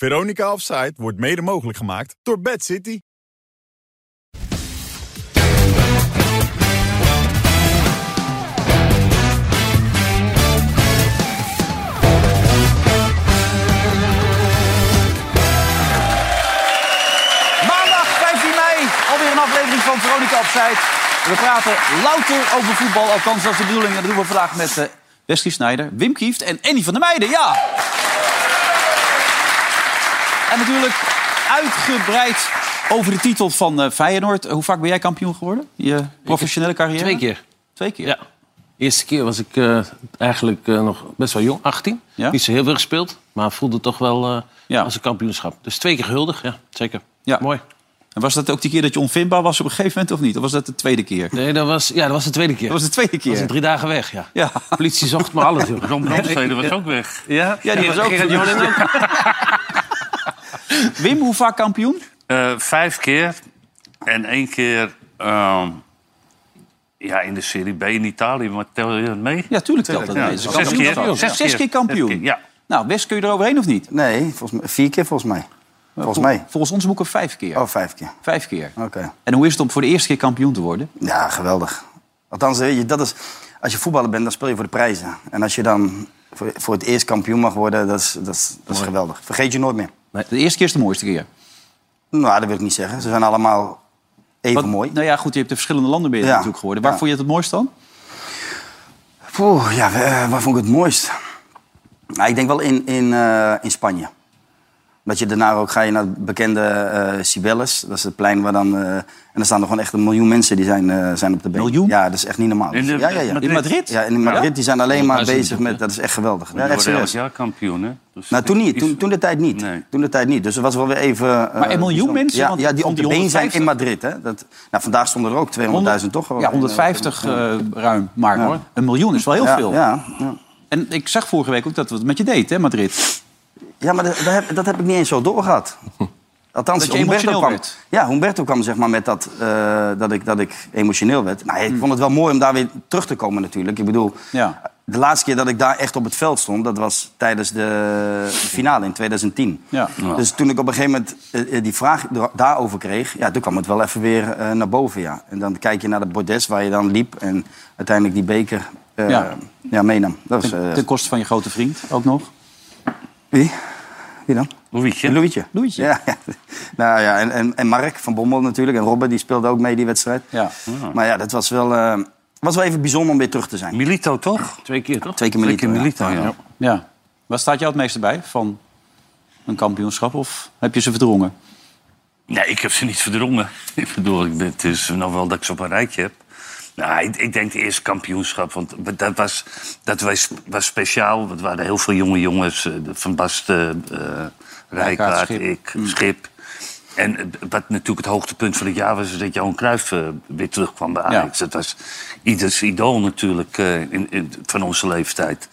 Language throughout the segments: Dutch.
Veronica Offside wordt mede mogelijk gemaakt door Bad City. Maandag 15 mei, alweer een aflevering van Veronica Opzij. We praten louter over voetbal, althans dat is de bedoeling. En dat doen we vandaag met uh, Wesley Snijder, Wim Kieft en Annie van der Meijden. Ja! En natuurlijk uitgebreid over de titel van uh, Feyenoord. Hoe vaak ben jij kampioen geworden? Je professionele carrière? Twee keer. Twee keer? Ja. De eerste keer was ik uh, eigenlijk uh, nog best wel jong, 18. Ja? Niet zo heel veel gespeeld, maar voelde toch wel uh, Ja. als een kampioenschap. Dus twee keer gehuldig, ja, zeker. Ja. Mooi. En was dat ook die keer dat je onvindbaar was op een gegeven moment of niet? Of was dat de tweede keer? Nee, dat was, ja, dat was de tweede keer. Dat was de tweede Dat was keer. drie dagen weg, ja. Ja. De politie zocht me alles. Ron Brandstede was ook weg. Ja, Ja, die was ook ook. Wim, hoe vaak kampioen? Eh, vijf keer. En één keer ehm, ja, in de Serie B in Italië. Maar tel je dat mee? Ja, tuurlijk telt dat Ja, mee. Een zes keer. Zes, keer kampioen. Ja. Nou, Wes, kun je er overheen of niet? Nee, volgens mij, vier keer volgens mij. Volgens mij. Volgens ons boeken vijf keer. Oh, vijf keer. Vijf keer. Oké. En hoe is het om voor de eerste keer kampioen te worden? Ja, geweldig. Althans, weet je, dat is, als je voetballer bent, dan speel je voor de prijzen. En als je dan voor, voor het eerst kampioen mag worden, dat is, dat, is, dat is geweldig. Vergeet je nooit meer. De eerste keer is de mooiste keer. Nou, dat wil ik niet zeggen. Ze zijn allemaal even Wat- mooi. Nou ja, goed, je hebt de verschillende landen ben je Ja. natuurlijk geworden. Waar Ja. vond je het het mooist dan? Poeh, ja, eh, waar vond ik het mooist? Nou, ik denk wel in, in, eh, in Spanje. Dat je daarna ook ga je naar het bekende Cibeles. Dat is het plein waar dan... eh, en er staan er gewoon echt een miljoen mensen die zijn, eh, zijn op de been. Miljoen? Ja, dat is echt niet normaal. In de- ja, ja, ja. Madrid? In Madrid? Ja, in Madrid die zijn alleen maar Ja, bezig met... Dat is echt geweldig. Ja, echt serieus. jaar kampioen, hè? Dus Nou, toen niet. Toen, toen de tijd niet. Nee. Toen de tijd niet. Dus er was wel weer even... Maar een miljoen mensen? Ja, Want ja die op de die been zijn 150? in Madrid. Hè. Dat, nou, vandaag stonden er ook 200.000 toch? Ja, 150 eh, ruim. Maar Ja. hoor, een miljoen is wel heel ja, veel. Ja, ja. En ik zag vorige week ook dat we het met je deed, hè, Madrid. Ja maar dat, dat heb, dat heb ik niet eens zo doorgehad. Althans, Dat je Humberto kwam, werd. Ja, Humberto kwam zeg maar met dat, eh, dat, ik, dat ik emotioneel werd. Nou, ik vond het wel mooi om daar weer terug te komen natuurlijk. Ik bedoel, Ja. de laatste keer dat ik daar echt op het veld stond... dat was tijdens de, finale in 2010. Ja. Dus toen ik op een gegeven moment eh, eh, die vraag da- daarover kreeg... Ja, toen kwam het wel even weer naar boven, ja. En dan kijk je naar de bordes waar je dan liep... en uiteindelijk die beker Ja. ja. meenam. Dat was, ten koste van je grote vriend ook nog. Wie? Wie dan? Louietje. Louietje. Louietje. Ja, ja. Nou ja, en, en, en Mark van Bommel natuurlijk. En Robben, die speelde ook mee die wedstrijd. Ja. Maar ja, dat was wel, eh, was wel even bijzonder om weer terug te zijn. Milito, toch? Twee keer, toch? Twee keer Twee keer Milito. Milito, ja. ja. Waar staat jou het meeste bij van een kampioenschap? Of heb je ze verdrongen? Nee, ik heb ze niet verdrongen. Ik bedoel, het is nog wel dat ik ze op een rijtje heb. Nou, ik, ik denk de eerste kampioenschap, want dat was, dat was, was speciaal. Het waren heel veel jonge jongens. eh, Van Basten, eh Rijkaard, Schip. ik, Schip. En wat natuurlijk het hoogtepunt van het jaar was... is dat Johan Cruijff eh, weer terugkwam bij Ajax. Dat was ieders idool natuurlijk in, in, van onze leeftijd.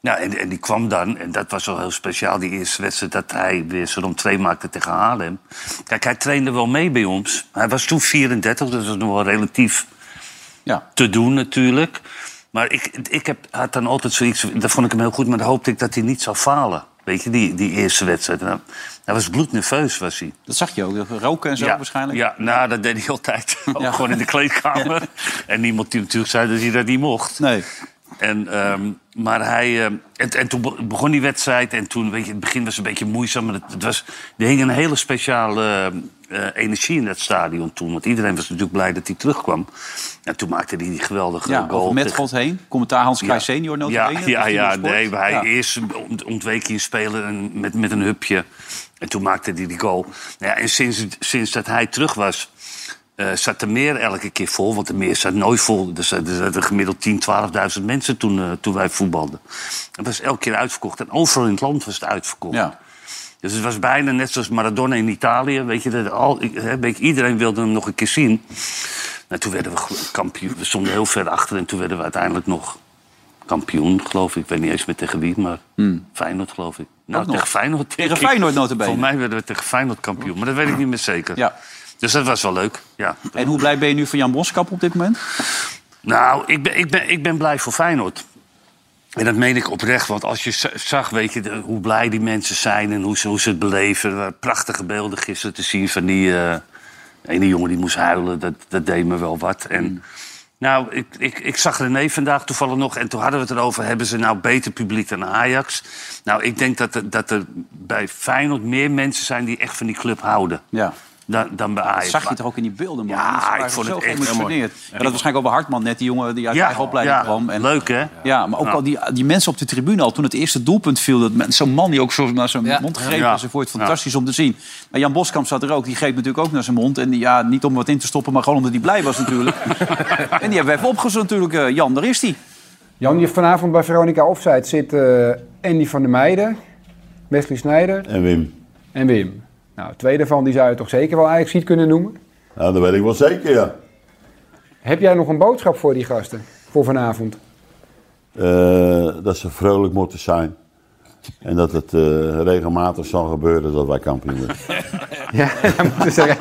Nou, en, en die kwam dan, en dat was wel heel speciaal, die eerste wedstrijd... dat hij weer zo'n 2 maakte tegen Haarlem. Kijk, hij trainde wel mee bij ons. Hij was toen 34, dus dat was nog wel relatief Ja. te doen natuurlijk. Maar ik, ik heb, had dan altijd zoiets, dat vond ik hem heel goed... maar dan hoopte ik dat hij niet zou falen. Weet je, die, die eerste wedstrijd. Nou, hij was bloednerveus, was hij. Dat zag je ook. Roken en zo ja, waarschijnlijk. Ja, nou, dat deed hij altijd. Ook Ja. gewoon in de kleedkamer. En niemand die natuurlijk zei dat hij dat niet mocht. Nee. En, ehm, maar hij, ehm, en, en toen be- begon die wedstrijd. En toen, weet je, het begin was een beetje moeizaam. Maar het, het was, er hing een hele speciale eh, energie in dat stadion toen. Want iedereen was natuurlijk blij dat hij terugkwam. En toen maakte hij die geweldige Ja, goal. met tegen- God heen. Commentaar Hans ja. senior nota Ja, ja, nee, maar hij Ja. eerst ont- ontweek hij een speler en met, met een hupje. En toen maakte hij die goal. Nou ja, en sinds, sinds dat hij terug was, eh, zat de meer elke keer vol. Want de meer zat nooit vol. Er zaten, gemiddeld 10, 12.000 mensen toen, eh, toen wij voetbalden. Het was elke keer uitverkocht. En overal in het land was het uitverkocht. Ja. Dus het was bijna net zoals Maradona in Italië. Weet je, dat al, iedereen wilde hem nog een keer zien. Nou, toen werden we kampioen. We stonden heel ver achter en toen werden we uiteindelijk nog kampioen, geloof ik. Ik weet niet eens meer tegen wie, maar Feyenoord, geloof ik. Nou, Ook nog. tegen Feyenoord. Tegen ik. Feyenoord nota bene. Volgens mij werden we tegen Feyenoord kampioen, maar dat weet ik niet meer zeker. Ja. Dus dat was wel leuk, ja. En hoe blij ben je nu van Jan Boskap op dit moment? Nou, ik ben, ik ben, ik ben blij voor Feyenoord. En dat meen ik oprecht, want als je za- zag, weet je, de- hoe blij die mensen zijn en hoe ze, hoe ze het beleven. Er waren prachtige beelden gisteren te zien van die eh, ene jongen die moest huilen. Dat, dat deed me wel wat. En, Nou, ik, ik, ik zag René vandaag toevallig nog en toen hadden we het erover... hebben ze nou beter publiek dan Ajax? Nou, ik denk dat er, dat er bij Feyenoord meer mensen zijn die echt van die club houden... Ja. Dan, dan bij Ajax. Dat zag je toch ook in die beelden, man? Ja, ik vond het echt geëmotioneerd. Ja, dat was waarschijnlijk ook bij Hartman net, die jongen die uit eigen opleiding ja, kwam. En, leuk hè? Ja, maar ook al die, die mensen op de tribune al toen het eerste doelpunt viel. dat men- Zo'n man die ook zo naar zijn Ja. mond Ja. was. en vond het fantastisch om te zien. Maar Jan Boskamp zat er ook. Die greep natuurlijk ook naar zijn mond. En die, ja, niet om wat in te stoppen, maar gewoon omdat hij blij was natuurlijk. en die hebben we even opgezocht natuurlijk. Eh, Jan, daar is hij. Jan, je vanavond bij Veronica Offside zit eh, Andy van der Meijden, Wesley Snijder En Wim? en Wim. Nou, twee daarvan die zou je toch zeker wel Ajax kunnen noemen? Nou, dat weet ik wel zeker, ja. Heb jij nog een boodschap voor die gasten? Voor vanavond? Eh, dat ze vrolijk moeten zijn. En dat het eh, regelmatig zal gebeuren dat wij kampioen worden. Ja, dat moeten ze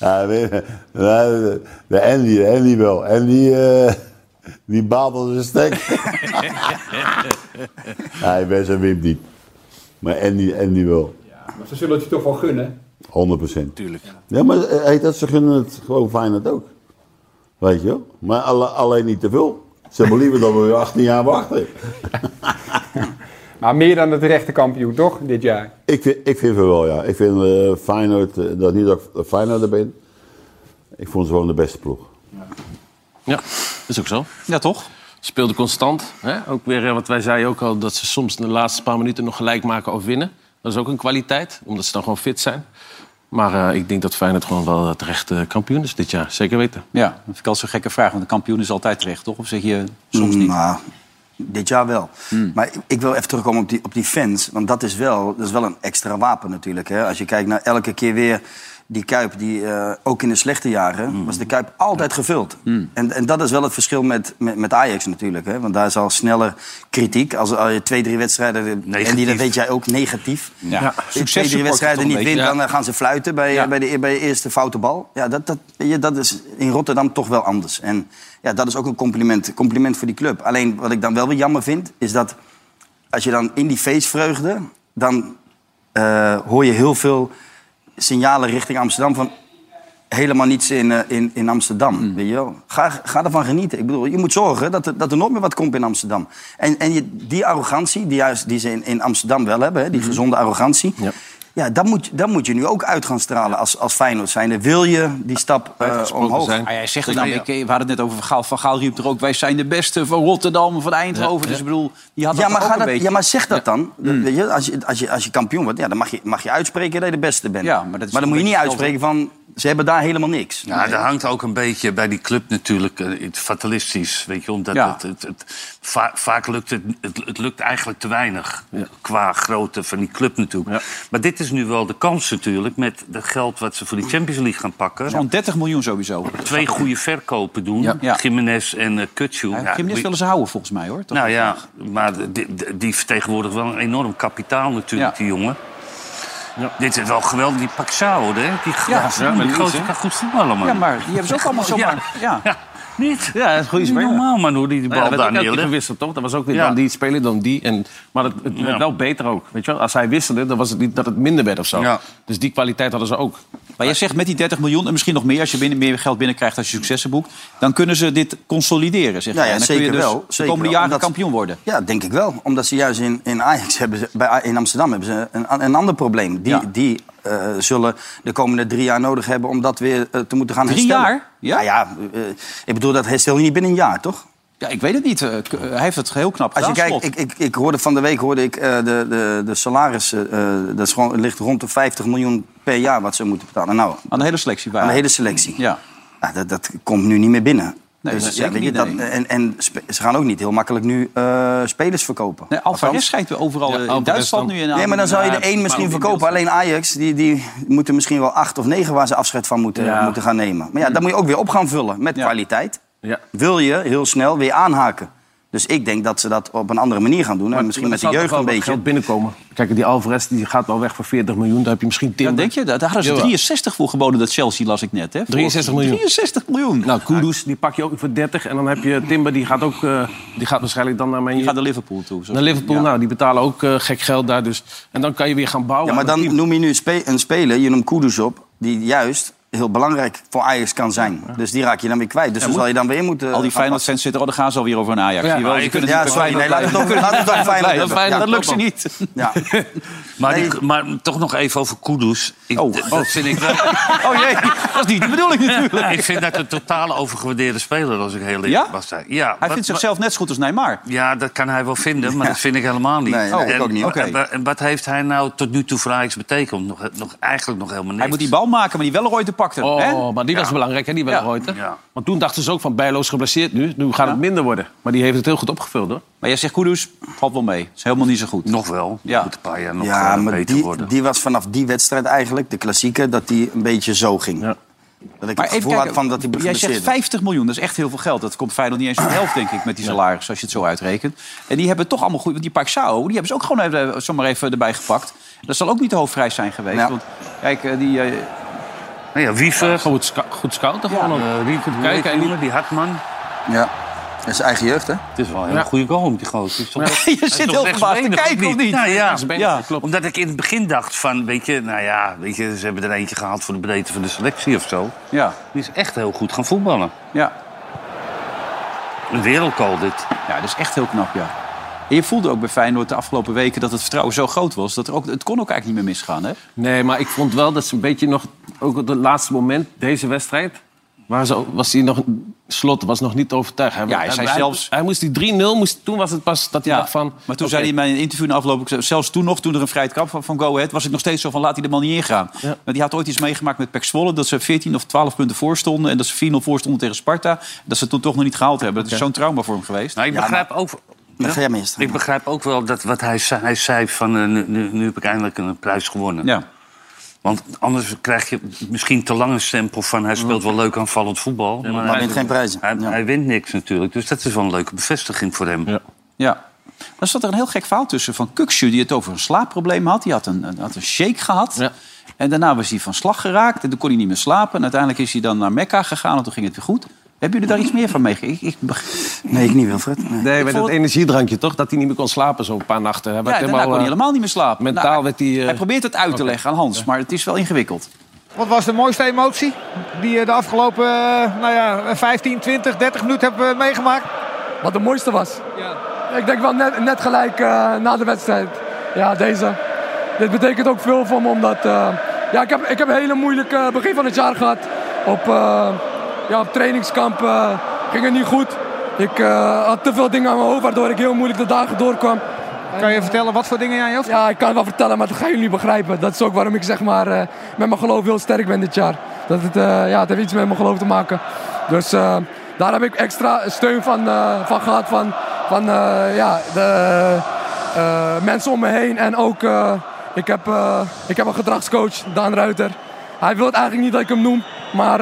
ja, je, nou, de, de Andy, de Andy wel. Andy, eh die baalt als een stek. Hij bent zijn Wim niet. Maar Andy, Andy wel. Maar ze zullen het je toch wel gunnen? 100 procent. Tuurlijk. Ja, maar eh, hey, dat ze gunnen het gewoon Feyenoord ook. Weet je wel? Maar alle- alleen niet te veel. Ze hebben liever dat we weer 18 jaar wachten. Maar meer dan de terechte kampioen, toch? Dit jaar. Ik vind, ik vind het wel, ja. Ik vind eh Feyenoord, eh, dat niet dat ik Feyenoord er ben. Ik vond ze gewoon de beste ploeg. Ja, dat is ook zo. Ja, toch? Speelde constant. Hè? Ook weer wat wij zeiden ook al, dat ze soms in de laatste paar minuten nog gelijk maken of winnen. Dat is ook een kwaliteit, omdat ze dan gewoon fit zijn. Maar eh, ik denk dat Feyenoord gewoon wel terecht eh, kampioen is dit jaar. Zeker weten. Ja, dat vind ik altijd zo'n gekke vraag. Want de kampioen is altijd terecht, toch? Of zeg je soms niet? Nou, dit jaar wel. Maar ik- ik wil even terugkomen op die, op die fans. Want dat is, wel, dat is wel een extra wapen natuurlijk. Hè? Als je kijkt naar elke keer weer die Kuip... Die, eh, ook in de slechte jaren was de Kuip altijd gevuld. En, en dat is wel het verschil met, met, met Ajax natuurlijk. Hè? Want daar is al sneller kritiek. Als, als je twee, drie wedstrijden... En die, dat Negatief. weet jij ook, negatief. Ja, Als je twee, drie wedstrijden niet wint, dan eh, gaan ze fluiten bij, Ja. bij, de, bij de eerste foute bal. Ja, dat, dat, je, dat is in Rotterdam toch wel anders. En ja, dat is ook een compliment, compliment voor die club. Alleen wat ik dan wel weer jammer vind, is dat als je dan in die feestvreugde... dan eh, hoor je heel veel signalen richting Amsterdam van... helemaal niets in, eh, in, in Amsterdam, weet je wel. Ga, ga ervan genieten. Ik bedoel, je moet zorgen dat er, dat er nooit meer wat komt in Amsterdam. En, en je, die arrogantie, die, juist, die ze in, in Amsterdam wel hebben... Hè, die gezonde arrogantie... Ja. Ja, dat moet, dat moet je nu ook uit gaan stralen als, als Feyenoord zijnde. Wil je die stap eh, omhoog? zijn. Maar jij zegt het nou, ik, we hadden het net over Van Gaal. Van Gaal riep er ook, wij zijn de beste van Rotterdam, van Eindhoven. Dus ik bedoel, die had dat Ja maar, ook ga een dat, beetje. ja, maar zeg dat dan. Weet je, als, je, als, je, als je kampioen wordt, ja, dan mag je, mag je uitspreken dat je de beste bent. Ja, maar dat is dan moet je niet uitspreken van, ze hebben daar helemaal niks. Ja, er hangt ook een beetje bij die club natuurlijk eh, fatalistisch. Weet je, omdat Ja. het, het, het- va- vaak lukt het, het, het lukt eigenlijk te weinig. Qua grootte van die club natuurlijk. Maar dit is nu wel de kans natuurlijk met het geld wat ze voor die Champions League gaan pakken. Zo'n 30 miljoen sowieso. Twee goede verkopen doen. Ja. Ja. Gimenez en uh, Kutsu. Ja, Ja, wie- willen ze houden volgens mij hoor. Toch? nou ja, maar die, die- vertegenwoordigt wel een enorm kapitaal natuurlijk, Ja. die jongen. Dit is wel geweldig, die Paxao, hè? Die, Ja, die, ja, die met links, kan goed voetballen, man. Ja, maar die hebben ze ook allemaal zomaar. Ja. Ja, niet? Ja, dat is een goede Niet speler. normaal, man, hoe die die bal Ja, dat werd daar neerlegt. gewisseld, toch? Dat was ook weer Ja. dan die speler, dan die. En, maar het, het werd wel beter ook. Weet je wel? Als hij wisselde, dan was het niet dat het minder werd of zo. Ja. Dus die kwaliteit hadden ze ook. Maar jij zegt met die 30 miljoen en misschien nog meer... als je binnen, meer geld binnenkrijgt als je successen boekt... dan kunnen ze dit consolideren, zeg Ja, jij. ja, En dan kun je zeker dus wel, de zeker komende jaren omdat- kampioen worden. Ja, denk ik wel. Omdat ze juist in, in Ajax hebben ze, bij, in Amsterdam hebben ze een, een ander probleem. Die, Ja. die eh, zullen de komende drie jaar nodig hebben om dat weer eh, te moeten gaan Drie herstellen. jaar? Ja? Ja, ja eh, ik bedoel, dat herstel je niet binnen een jaar, toch? Ja, ik weet het niet. Hij heeft het heel knap Als je gedaan, kijkt, ik, ik, ik hoorde van de week hoorde ik de, de, de salarissen. dat is gewoon, ligt rond de 50 miljoen per jaar wat ze moeten betalen. Nou, Aan de hele selectie bij aan de hele selectie. Ja. Nou, dat, dat komt nu niet meer binnen. Nee, dus, dat niet, dat, nee. en, en spe- ze gaan ook niet heel makkelijk nu eh, spelers verkopen. Nee, Alvarez schijnt overal Ja, eh, in Alvarez Duitsland dan. nu in Nee, maar dan zou je Ja, de één misschien verkopen. Alleen Ajax, die, die moeten misschien wel acht of negen waar ze afscheid van moeten, Ja. moeten gaan nemen. Maar ja, dan moet je ook weer op gaan vullen met Ja. kwaliteit. Ja. Wil je heel snel weer aanhaken Dus ik denk dat ze dat op een andere manier gaan doen. En misschien met de jeugd een beetje. geld binnenkomen. Kijk, die Alvarez die gaat wel weg voor 40 miljoen. Daar heb je misschien Ja, Timber. denk je? Daar hadden ze Jawel. 63 voor geboden, dat Chelsea las ik net. Hè? Voor- 63 miljoen. 63 miljoen. Nou, Kudus, die pak je ook voor 30. En dan heb je Timber, die gaat ook... eh, die gaat waarschijnlijk dan naar, mijn, Die gaat naar Liverpool toe. zo. naar Liverpool. Ja. Nou, die betalen ook eh, gek geld daar. Dus. En dan kan je weer gaan bouwen Ja, maar dan noem je nu spe- een speler, je noemt Kudus op, die juist heel belangrijk voor Ajax kan zijn. Dus die raak je dan weer kwijt. Dus dan zal je dan weer moeten... Al die gaan Feyenoord-fans zitten, oh, dan gaan ze alweer over een Ajax. Ja, je kunnen Ja, sorry. Nee, laat het hebben. fijn. Ja, dat lukt ze niet. ja. Maar, die- maar toch nog even over Kudus. Ik, Oh. dat vind ik wel... Oh jee, dat is niet de bedoeling natuurlijk. ik vind dat een totaal overgewaardeerde speler, als ik heel eerlijk Ja? was. Ja, Hij wat- vindt zichzelf net zo goed als Neymar. Ja, dat kan hij wel vinden, maar dat vind ik helemaal niet. Nee, en, ook niet. Oké. en wa- En wat heeft hij nou tot nu toe voor Ajax betekend? Nog, nog, eigenlijk nog helemaal niks. Hij moet die bal maken, maar die wel ooit te pakte. hè? Oh, maar die was belangrijk, hè, die Ja. Welleroyte. Ja. Want toen dachten ze ook van Bijlo is geblesseerd nu. Nu gaat het minder worden. Maar die heeft het heel goed opgevuld, hoor. Maar jij zegt Kudus, valt wel mee. is helemaal niet zo goed. Nog wel. Ja. Moet een paar jaar nog Ja, eh, maar beter die, worden. die was vanaf die wedstrijd eigenlijk, de klassieke, dat die een beetje zo ging. Ja. Dat ik Maar het had kijken, van dat hij jij zegt was. 50 miljoen, dat is echt heel veel geld. Dat komt Feyenoord niet eens op de helft, denk ik, met die salaris, als je het zo uitrekent. En die hebben toch allemaal goed, want die Paxao, die hebben ze ook gewoon even, zomaar even erbij gepakt. Dat zal ook niet de hoofdprijs zijn geweest. Ja. Want kijk, eh, die, eh, Nou ja, Wiever, Goed, goed scouten gewoon. ook. eh, Wiever Kijken en niet- die Hartman. Ja, dat is eigen jeugd, hè? Het is wel een hele Ja. goede goal met die gozer. Je zit heel verbaasd te kijken, of niet? Nou ja, Ja. klopt. omdat ik in het begin dacht van, weet je, nou ja, weet je, ze hebben er eentje gehaald voor de breedte van de selectie of zo. ja, Die is echt heel goed gaan voetballen. ja. Een wereldgoal dit. ja, dat is echt heel knap, ja. En je voelde ook bij Feyenoord de afgelopen weken dat het vertrouwen zo groot was. Dat er ook, het kon ook eigenlijk niet meer misgaan, hè? Nee, maar ik vond wel dat ze een beetje nog... Ook op het laatste moment, deze wedstrijd... Waar ze, was hij nog... Slot was nog niet overtuigd. Ja, hij zei zelfs- Hij moest die 3-0... Moest, toen was het pas dat hij dacht van... maar toen zei hij in mijn interview na afloop... zelfs toen nog, toen er een vrije trap van, van Go Ahead... was ik nog steeds zo van, laat hij de man niet ingaan. Ja. Maar die had ooit iets meegemaakt met Pek Zwolle... dat ze 14 of 12 punten voor stonden... en dat ze 4-0 voor stonden tegen Sparta. Dat ze het toen toch nog niet gehaald hebben. Dat is zo'n trauma voor hem geweest. Nou, ik Ja, begrijp ook... Jij. Ik begrijp ook wel dat wat hij zei, hij zei van eh, nu, heb ik eindelijk een prijs gewonnen. Ja. Want anders krijg je misschien te lang een stempel van hij speelt wel leuk aanvallend voetbal. maar Maar hij, wint geen prijzen. hij, Ja. hij wint niks natuurlijk. Dus dat is wel een leuke bevestiging voor hem. Ja. Ja. Dan zat er een heel gek verhaal tussen van Kukshu... die het over een slaapprobleem had. Die had een, een- had een shake gehad. Ja. En daarna was hij van slag geraakt. En toen kon hij niet meer slapen. En uiteindelijk is hij dan naar Mekka gegaan. En toen ging het weer goed. Hebben jullie daar iets meer van meegekregen? Ik, ik, beg- Nee, ik niet, Wilfred. Nee. Nee, met dat het- energiedrankje toch? Dat hij niet meer kon slapen zo'n paar nachten. Hij ja, daarna helemaal, kon hij helemaal niet meer slapen. mentaal Nou, werd hij, eh, Hij probeert het uit te leggen aan Hans, maar het is wel ingewikkeld. Wat was de mooiste emotie die je de afgelopen eh, nou ja, 15, 20, 30 minuten hebt eh, meegemaakt? Wat de mooiste was? Ik denk wel net, net gelijk eh, na de wedstrijd. Ja, deze. Dit betekent ook veel voor me, omdat... eh, ja, ik, heb, ik heb een hele moeilijke begin van het jaar gehad. Op, eh, ja, op trainingskamp eh, ging het niet goed. Ik eh, had te veel dingen aan mijn hoofd, waardoor ik heel moeilijk de dagen doorkwam. Kan je vertellen wat voor dingen aan je hoofd Ja, ik kan het wel vertellen, maar dat gaan jullie niet begrijpen. Dat is ook waarom ik zeg maar, eh, met mijn geloof heel sterk ben dit jaar. Dat het, ja, het heeft iets met mijn geloof te maken. Dus daar heb ik extra steun van, van gehad van, van ja, de mensen om me heen. En ook, ik, heb, ik heb een gedragscoach, Daan Ruiter. Hij wil het eigenlijk niet dat ik hem noem, maar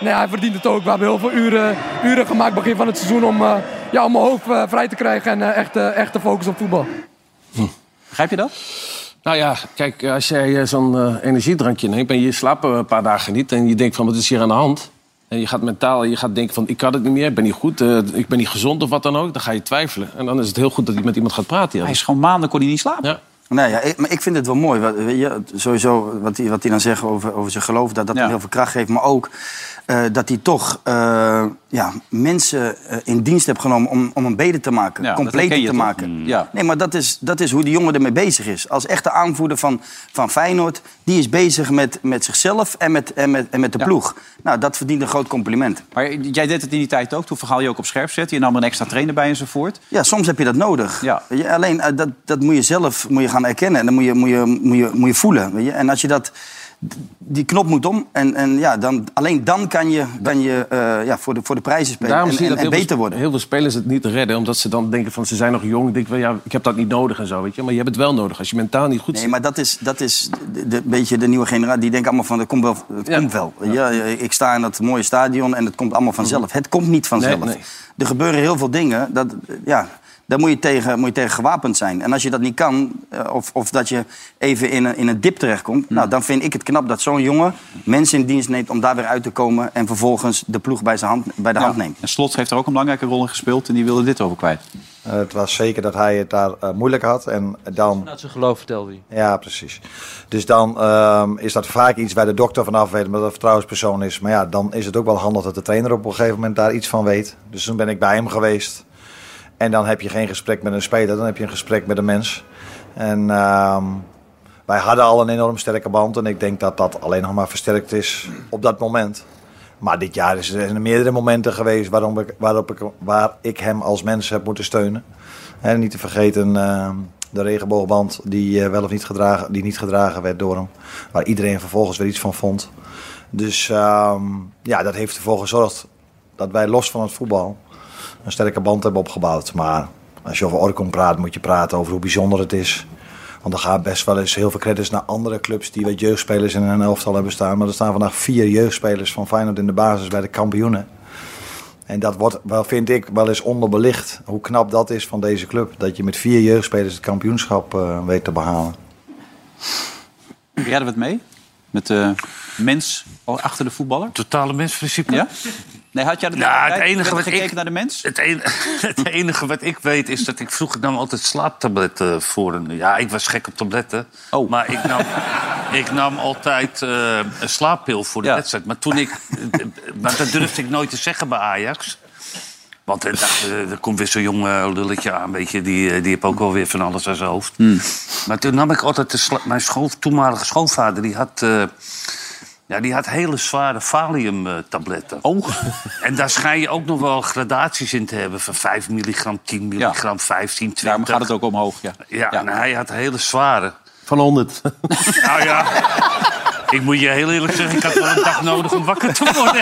nee, hij verdient het ook. We hebben heel veel uren, uren gemaakt begin van het seizoen om, eh, ja, om mijn hoofd eh, vrij te krijgen en eh, echt, eh, echt te focussen op voetbal. Begrijp je dat? Nou ja, kijk, als jij zo'n energiedrankje neemt en je slaapt een paar dagen niet... en je denkt van, wat is hier aan de hand? En je gaat mentaal, je gaat denken van, ik kan het niet meer, ik ben niet goed... ik ben niet gezond of wat dan ook, dan ga je twijfelen. En dan is het heel goed dat je met iemand gaat praten. Ja. Hij is gewoon maanden kon hij niet slapen. Ja. Nee, ja, ik, maar ik vind het wel mooi. Wat, weet je, sowieso wat hij, wat hij dan zegt over, over zijn geloof, dat dat Ja. hem heel veel kracht geeft. Maar ook eh, dat hij toch eh, ja, mensen eh, in dienst heeft genomen om, om hem beter te maken. Ja, completer te toch? maken. Mm. Ja. Nee, maar dat is, dat is hoe die jongen ermee bezig is. Als echte aanvoerder van, van Feyenoord, die is bezig met, met zichzelf en met, en met, en met de Ja. ploeg. Nou, dat verdient een groot compliment. Maar jij deed het in die tijd ook. Toen verhaal je ook op scherp zetten. Je nam een extra trainer bij enzovoort. Ja, soms heb je dat nodig. Ja. Alleen dat, dat moet je zelf moet je gaan erkennen. En dan moet je, moet je, moet je, moet je voelen. Weet je? En als je dat, die knop moet om. En, en ja, dan, alleen dan kan je, kan je eh, ja, voor, de, voor de prijzen spelen Daarom en, zie je en, dat beter veel, worden. heel veel spelers het niet redden. Omdat ze dan denken van ze zijn nog jong. Ik denk wel, ja, ik heb dat niet nodig en zo. Weet je? Maar je hebt het wel nodig. Als je mentaal niet goed Nee, zit. maar dat is, dat is de, de- beetje de nieuwe generatie. Die denken allemaal van, het komt wel. Het Ja. komt wel. Ja, ik sta in dat mooie stadion en het komt allemaal vanzelf. Het komt niet vanzelf. Nee, nee. Er gebeuren heel veel dingen. Dat, ja, daar moet je, tegen, moet je tegen gewapend zijn. En als je dat niet kan, eh, of, of dat je even in een, in een dip terechtkomt... Nou, dan vind ik het knap dat zo'n jongen mensen in dienst neemt... om daar weer uit te komen en vervolgens de ploeg bij, zijn hand, bij de hand neemt. En Slot heeft er ook een belangrijke rol in gespeeld en die wilde dit over kwijt. Eh, het was zeker dat hij het daar eh, moeilijk had. En dan... Dat zijn geloof vertelde hij. Ja, precies. Dus dan ehm, is dat vaak iets waar de dokter vanaf weet, omdat dat een vertrouwenspersoon is. Maar ja, dan is het ook wel handig dat de trainer op een gegeven moment daar iets van weet. Dus toen ben ik bij hem geweest. En dan heb je geen gesprek met een speler, dan heb je een gesprek met een mens. En ehm, wij hadden al een enorm sterke band. En ik denk dat dat alleen nog maar versterkt is op dat moment. Maar dit jaar is er meerdere momenten geweest waarom waarop ik, waar ik hem als mens heb moeten steunen. En niet te vergeten ehm, de regenboogband die, eh, wel of niet gedragen, die niet gedragen werd door hem. Waar iedereen vervolgens weer iets van vond. Dus ehm, ja, dat heeft ervoor gezorgd dat wij los van het voetbal een sterke band hebben opgebouwd. Maar als je over Orkom praat, moet je praten over hoe bijzonder het is. Want er gaat best wel eens heel veel credits naar andere clubs die wat jeugdspelers in een elftal hebben staan. Maar er staan vandaag vier jeugdspelers van Feyenoord in de basis bij de kampioenen. En dat wordt, wel, vind ik, wel eens onderbelicht. Hoe knap dat is van deze club. Dat je met vier jeugdspelers het kampioenschap eh, weet te behalen. Jij er wat mee? Met de mens achter de voetballer? Totale mensprincipe? Ja? Nee, had jij er Nou, het enige wat gekeken ik- naar de mens? Het, een- het enige wat ik weet is dat ik vroeger nam altijd slaaptabletten voor een... Ja, ik was gek op tabletten. Oh. Maar ik nam, ik nam altijd eh, een slaappil voor de Ja. wedstrijd. Maar toen ik... maar dat durfde ik nooit te zeggen bij Ajax. Want ik dacht, eh, er komt weer zo'n jong eh, lulletje aan, weet je. Die, eh, die heeft ook wel weer van alles aan zijn hoofd. Maar toen nam ik altijd de mijn school, toenmalige schoonvader... die had... eh, ja, die had hele zware Valium-tabletten. Oh. En daar schijn je ook nog wel gradaties in te hebben... van 5 milligram, 10 milligram, 15, 20. Daarom gaat het ook omhoog, ja. Ja, en hij had hele zware. Van 100. Nou ja, ik moet je heel eerlijk zeggen... ik had wel een dag nodig om wakker te worden.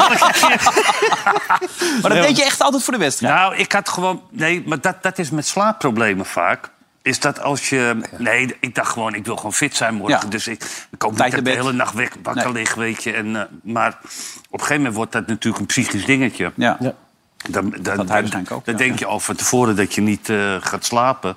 Maar dat deed je echt altijd voor de wedstrijd? Nou, ik had gewoon... Nee, maar dat, dat is met slaapproblemen vaak. Is dat als je... Nee, ik dacht gewoon, ik wil gewoon fit zijn morgen. Ja. Dus ik, ik ook niet dat de bed. hele nacht weg, wakker Nee. lig, weet je. En, eh, maar op een gegeven moment wordt dat natuurlijk een psychisch dingetje. Ja. Ja. Dan, dan, dan, ook, dan ja. denk je al van tevoren dat je niet eh, gaat slapen.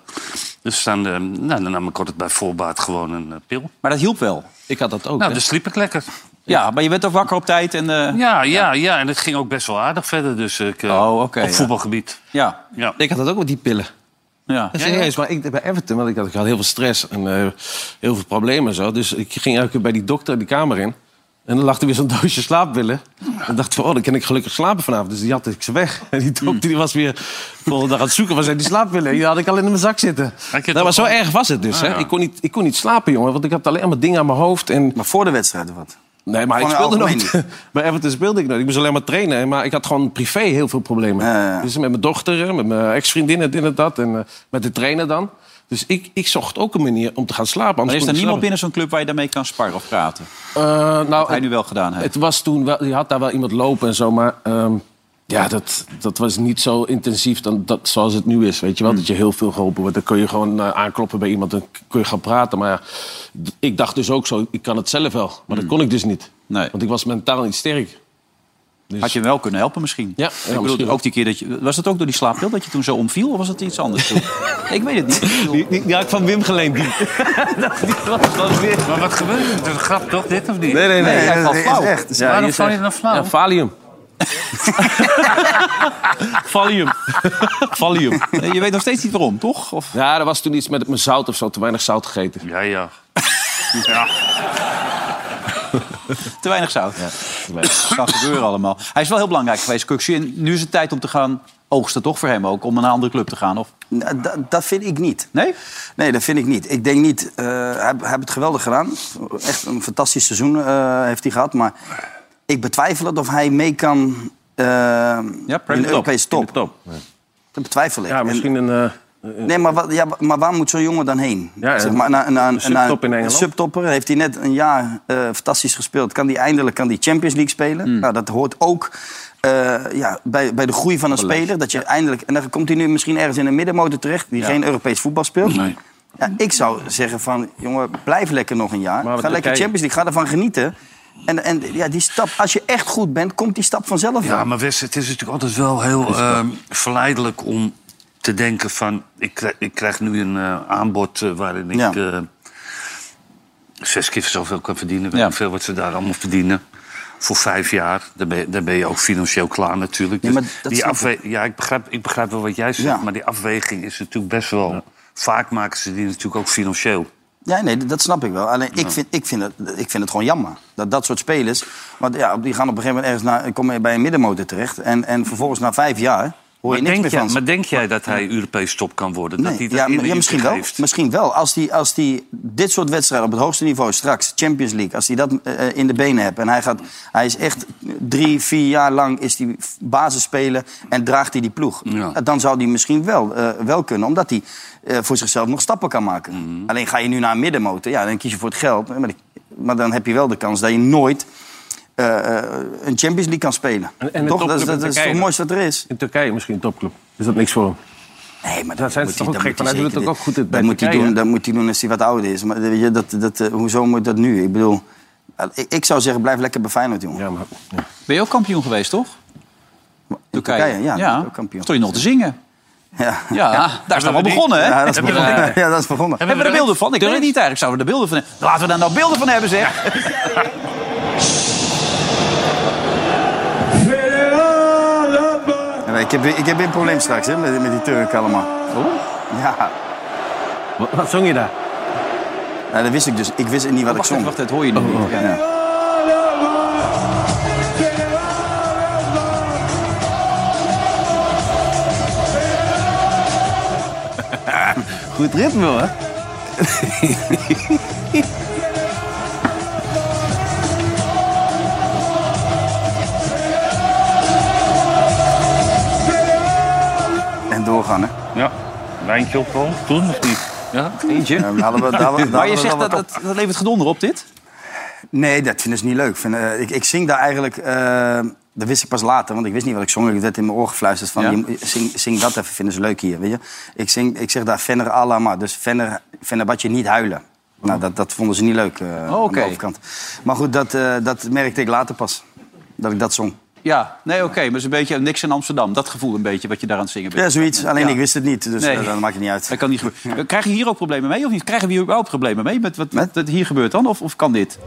Dus dan, eh, nou, dan nam ik altijd bij voorbaat gewoon een pil. Maar dat hielp wel. Ik had dat ook. Nou, hè. dan sliep ik lekker. Ja, maar je bent ook wakker op tijd en... eh, Ja, ja, ja, en het ging ook best wel aardig verder. Dus ik, eh, Oh, oké, op ja. voetbalgebied. ja. Ja. Ik had dat ook met die pillen. Ja. Serieus, maar ik, bij Everton, want ik had, ik had heel veel stress en eh, heel veel problemen en zo. Dus ik ging elke keer bij die dokter die kamer in. En dan lag er weer zo'n doosje slaappillen. En dacht van, oh, dan kan ik gelukkig slapen vanavond. Dus die had ik ze weg. En die dokter die was weer de volgende dag aan het zoeken. Waar zijn die slaappillen? Die had ik al in mijn zak zitten. Het Nou, maar zo erg was het dus. Ah, hè? ja. Ik, kon niet, ik kon niet slapen, jongen. Want ik had alleen maar dingen aan mijn hoofd. En... Maar voor de wedstrijd of wat? Nee, maar ik speelde nooit. Bij Everton speelde ik nooit. Ik moest alleen maar trainen. Maar ik had gewoon privé heel veel problemen. Dus met mijn dochter, met mijn ex-vriendinnen, dit en dat. En eh, met de trainer dan. Dus ik, ik zocht ook een manier om te gaan slapen. Maar is er niemand binnen zo'n club waar je daarmee kan sparren of praten? Eh, nou, Wat hij nu wel gedaan heeft. het was toen wel, je had daar wel iemand lopen en zo, maar ehm, ja, dat, dat was niet zo intensief dan, dat, zoals het nu is. Weet je wel, dat je heel veel geholpen wordt. Dan kun je gewoon eh, aankloppen bij iemand en kun je gaan praten. Maar ja, ik dacht dus ook zo, ik kan het zelf wel. Maar dat kon ik dus niet. Nee. Want ik was mentaal niet sterk. Dus, Had je wel kunnen helpen misschien? Ja, ik ja, bedoel, misschien ook die keer dat je... Was het ook door die slaappil dat je toen zo omviel? Of was het iets anders toen? ik weet het niet. Die, die, die had ik van Wim geleend. Die. dat was weer... Maar wat gebeurt er? Het is een grap toch, dit of niet? Nee, nee, nee. Nee, hij valt is flauw. echt. Ja, Waarom je val je Ja, Valium. Valium. Je weet nog steeds niet waarom, toch? Of... Ja, er was toen iets met mijn zout of zo. Te weinig zout gegeten. Ja, ja. ja. Te weinig zout. Dat kan gebeuren allemaal. Hij is wel heel belangrijk geweest, Kuxie. En nu is het tijd om te gaan oogsten, toch voor hem ook? Om naar een andere club te gaan, of? Dat, dat vind ik niet. Nee? Nee, dat vind ik niet. Ik denk niet. eh hij, hij heeft het geweldig gedaan. Echt een fantastisch seizoen eh, heeft hij gehad. Maar ik betwijfel het of hij mee kan eh, Ja, in de Europese top. de top. Dat betwijfel ik. Ja, En- misschien een, eh, Nee, maar, wat, ja, maar waar moet zo'n jongen dan heen? Ja, zeg maar, naar, naar, een subtop in een Engeland. subtopper. Heeft hij net een jaar eh, fantastisch gespeeld. Kan hij eindelijk kan die Champions League spelen? Hmm. Nou, dat hoort ook eh, ja, bij, bij de groei van een speler. Dat je eindelijk, en dan komt hij nu misschien ergens in een middenmotor terecht... die geen Europees voetbal speelt. Nee. Ja, ik zou zeggen van, jongen, blijf lekker nog een jaar. Ga lekker Champions League, ga ervan genieten. En, en ja, die stap, als je echt goed bent, komt die stap vanzelf Ja, maar Wes, het is natuurlijk altijd wel heel ehm, verleidelijk om te denken van... ik krijg, ik krijg nu een eh, aanbod eh, waarin ik Ja. eh, zes keer zoveel kan verdienen. Ja. ik veel wat ze daar allemaal verdienen. Voor vijf jaar. Dan ben je, dan ben je ook financieel klaar natuurlijk. Ja, Dus maar dat die afwe- ja, ik, begrijp, ik begrijp wel wat jij zegt. Ja. Maar die afweging is natuurlijk best wel... Vaak maken ze die natuurlijk ook financieel. Ja, nee, dat snap ik wel. Alleen ik, vind, ik, vind het, ik vind het gewoon jammer. Dat dat soort spelers... Want ja, die gaan op een gegeven moment ergens naar, komen bij een middenmotor terecht. En, en vervolgens na vijf jaar hoor je Maar niks denk, meer van maar denk jij dat hij Europees top kan worden? dat hij ja, dat ja, de misschien wel. heeft? Misschien wel. Als hij als die dit soort wedstrijden op het hoogste niveau straks, Champions League, als hij dat eh, in de benen hebt en hij, gaat, hij is echt drie, vier jaar lang is die basisspeler en draagt hij die ploeg, Ja. dan zou hij misschien wel, eh, wel kunnen, omdat hij eh, voor zichzelf nog stappen kan maken. Mhm. Alleen ga je nu naar een middenmotor, ja, dan kies je voor het geld, maar, die- maar dan heb je wel de kans dat je nooit eh, eh, een Champions League kan spelen. En- toch? Dat, is- dat het mooiste wat er is. In Turkije misschien een topclub. Is dat niks voor hem? Nee, maar Daar zijn ze toch ook dan gek van. Hij doet het ook goed bij Dat moet, hij doen, dat moet hij doen als hij wat ouder is. Maar weet je, dat, dat, hoezo moet dat nu? Ik bedoel, ik, ik zou zeggen, blijf lekker bij Feyenoord, jongen. Ja, maar... Ja. Ben je ook kampioen geweest, toch? Turkije, ja, ja. ook kampioen. Stond je nog te zingen? Ja, Ja, daar is het al begonnen, hè? Ja, dat is Hebben we begonnen. Ja, dat is begonnen. Hebben we er beelden van? Ik weet het niet eigenlijk. Zouden we er beelden van hebben? Laten we daar nou beelden van hebben, zeg. Ja, ik, heb, weer- ik heb een probleem straks hè, met, met die Turken allemaal. Ja, Wat, wat zong je daar? nou, dat wist ik dus. Ik wist niet wat ik Wacht even, zong. wacht, dat hoor je nog niet. Ja. Goed ritme, hoor. En doorgaan, hè. Ja, wijntje op gewoon. Toen of niet? Ja, eentje. Ja, daar hadden we, daar, daar Maar je zegt dat, dat, dat levert gedonder op, dit? Nee, dat vinden ze niet leuk. Vind, eh, ik, ik zing daar eigenlijk... eh, dat wist ik pas later, want ik wist niet wat ik zong. Ik werd in mijn oor gefluisterd van... Ja? je- zing, zing dat even, vinden ze leuk hier, weet je. Ik, zing, ik zeg daar Venner Alama, dus Venner, Vennerbadje niet huilen. Nou, dat, dat vonden ze niet leuk eh Oh, aan oké. de overkant. Maar goed, dat, eh, dat merkte ik later pas. Dat ik dat zong. Ja, nee, oké. maar het is een beetje niks in Amsterdam. Dat gevoel een beetje wat je daar aan het zingen bent. Ja, zoiets. Alleen Ja. ik wist het niet, dus Nee. eh, dat maakt het niet uit. Dat kan niet gebeuren. Krijgen hier ook problemen mee of niet? Krijgen we hier überhaupt problemen mee met wat, wat, wat hier gebeurt dan? Of, of kan dit?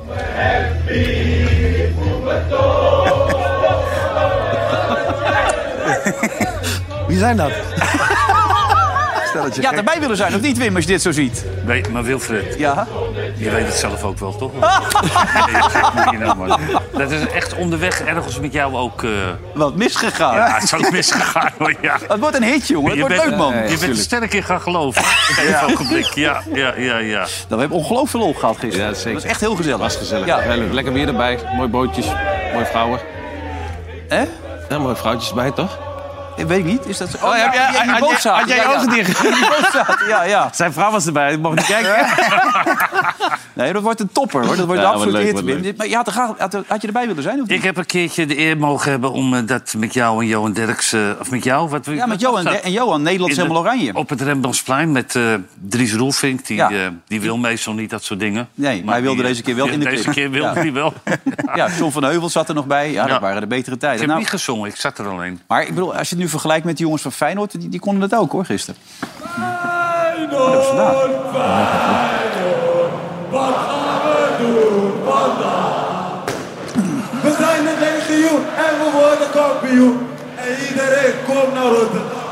Wie zijn dat? Stelletje Ja, gek. erbij willen zijn of niet, Wim, als je dit zo ziet? Weet, maar Wilfred, Ja. je weet het zelf ook wel, toch? Nee, nou, man. Dat is echt onderweg ergens met jou ook... eh, Wat misgegaan. ja, het is ook misgegaan, hoor, ja. Het wordt een hit, jongen. Het Je wordt bent- leuk, man. Je bent er sterk in gaan geloven. In ja. ogenblik. Ja, ja, ja, ja. Nou, we hebben ongelooflijk lol gehad gisteren. Ja, zeker. Dat was echt heel gezellig. Was gezellig. Ja. Heel leuk. Lekker weer erbij. Mooi bootjes. Mooie vrouwen. Hè? Ja, mooie vrouwtjes bij, toch? Ik weet ik niet. Is dat zo? Oh, heb jij- ja, boot jij- had jij Ja, ja. ogen dicht? Ja, ja. Zijn vrouw was erbij. Ik mocht niet kijken. Nee, dat wordt een topper, hoor. Dat wordt een absoluut leuk, hit. Maar je had, er graag, had, had je erbij willen zijn, of niet? Ik heb een keertje de eer mogen hebben om eh, dat met jou en Johan Derks... eh, of met jou? Wat, Ja, met Johan en Johan. Nederland is helemaal oranje. Op het Rembrandtsplein met eh, Dries Roelvink. Die, Ja. eh, die wil meestal niet dat soort dingen. Nee, maar hij wilde die, eh, deze keer wel in de Deze keer wilde hij wel. Ja, John van Heuvel zat er nog bij. Ja, dat waren de betere Ik tijden. heb Nou, niet gezongen, ik zat er alleen. maar ik bedoel, als je het nu vergelijkt met die jongens van Feyenoord... die, die konden het ook, hoor, gisteren. Oh, dat is vandaag. We zijn het legioen en we worden kampioen. En iedereen komt naar Rotterdam.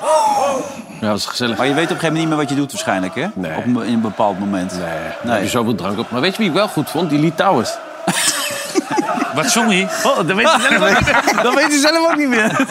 We. Ja, dat is gezellig. Maar je weet op een gegeven moment niet meer wat je doet waarschijnlijk, hè? Nee. Op een, in een bepaald moment. Nee, daar heb je zoveel drank op. Maar weet je wie ik wel goed vond? Die Lee Towers. Wat zong hij? Oh, dat weet hij zelf ook niet. Dat weet hij zelf ook niet meer.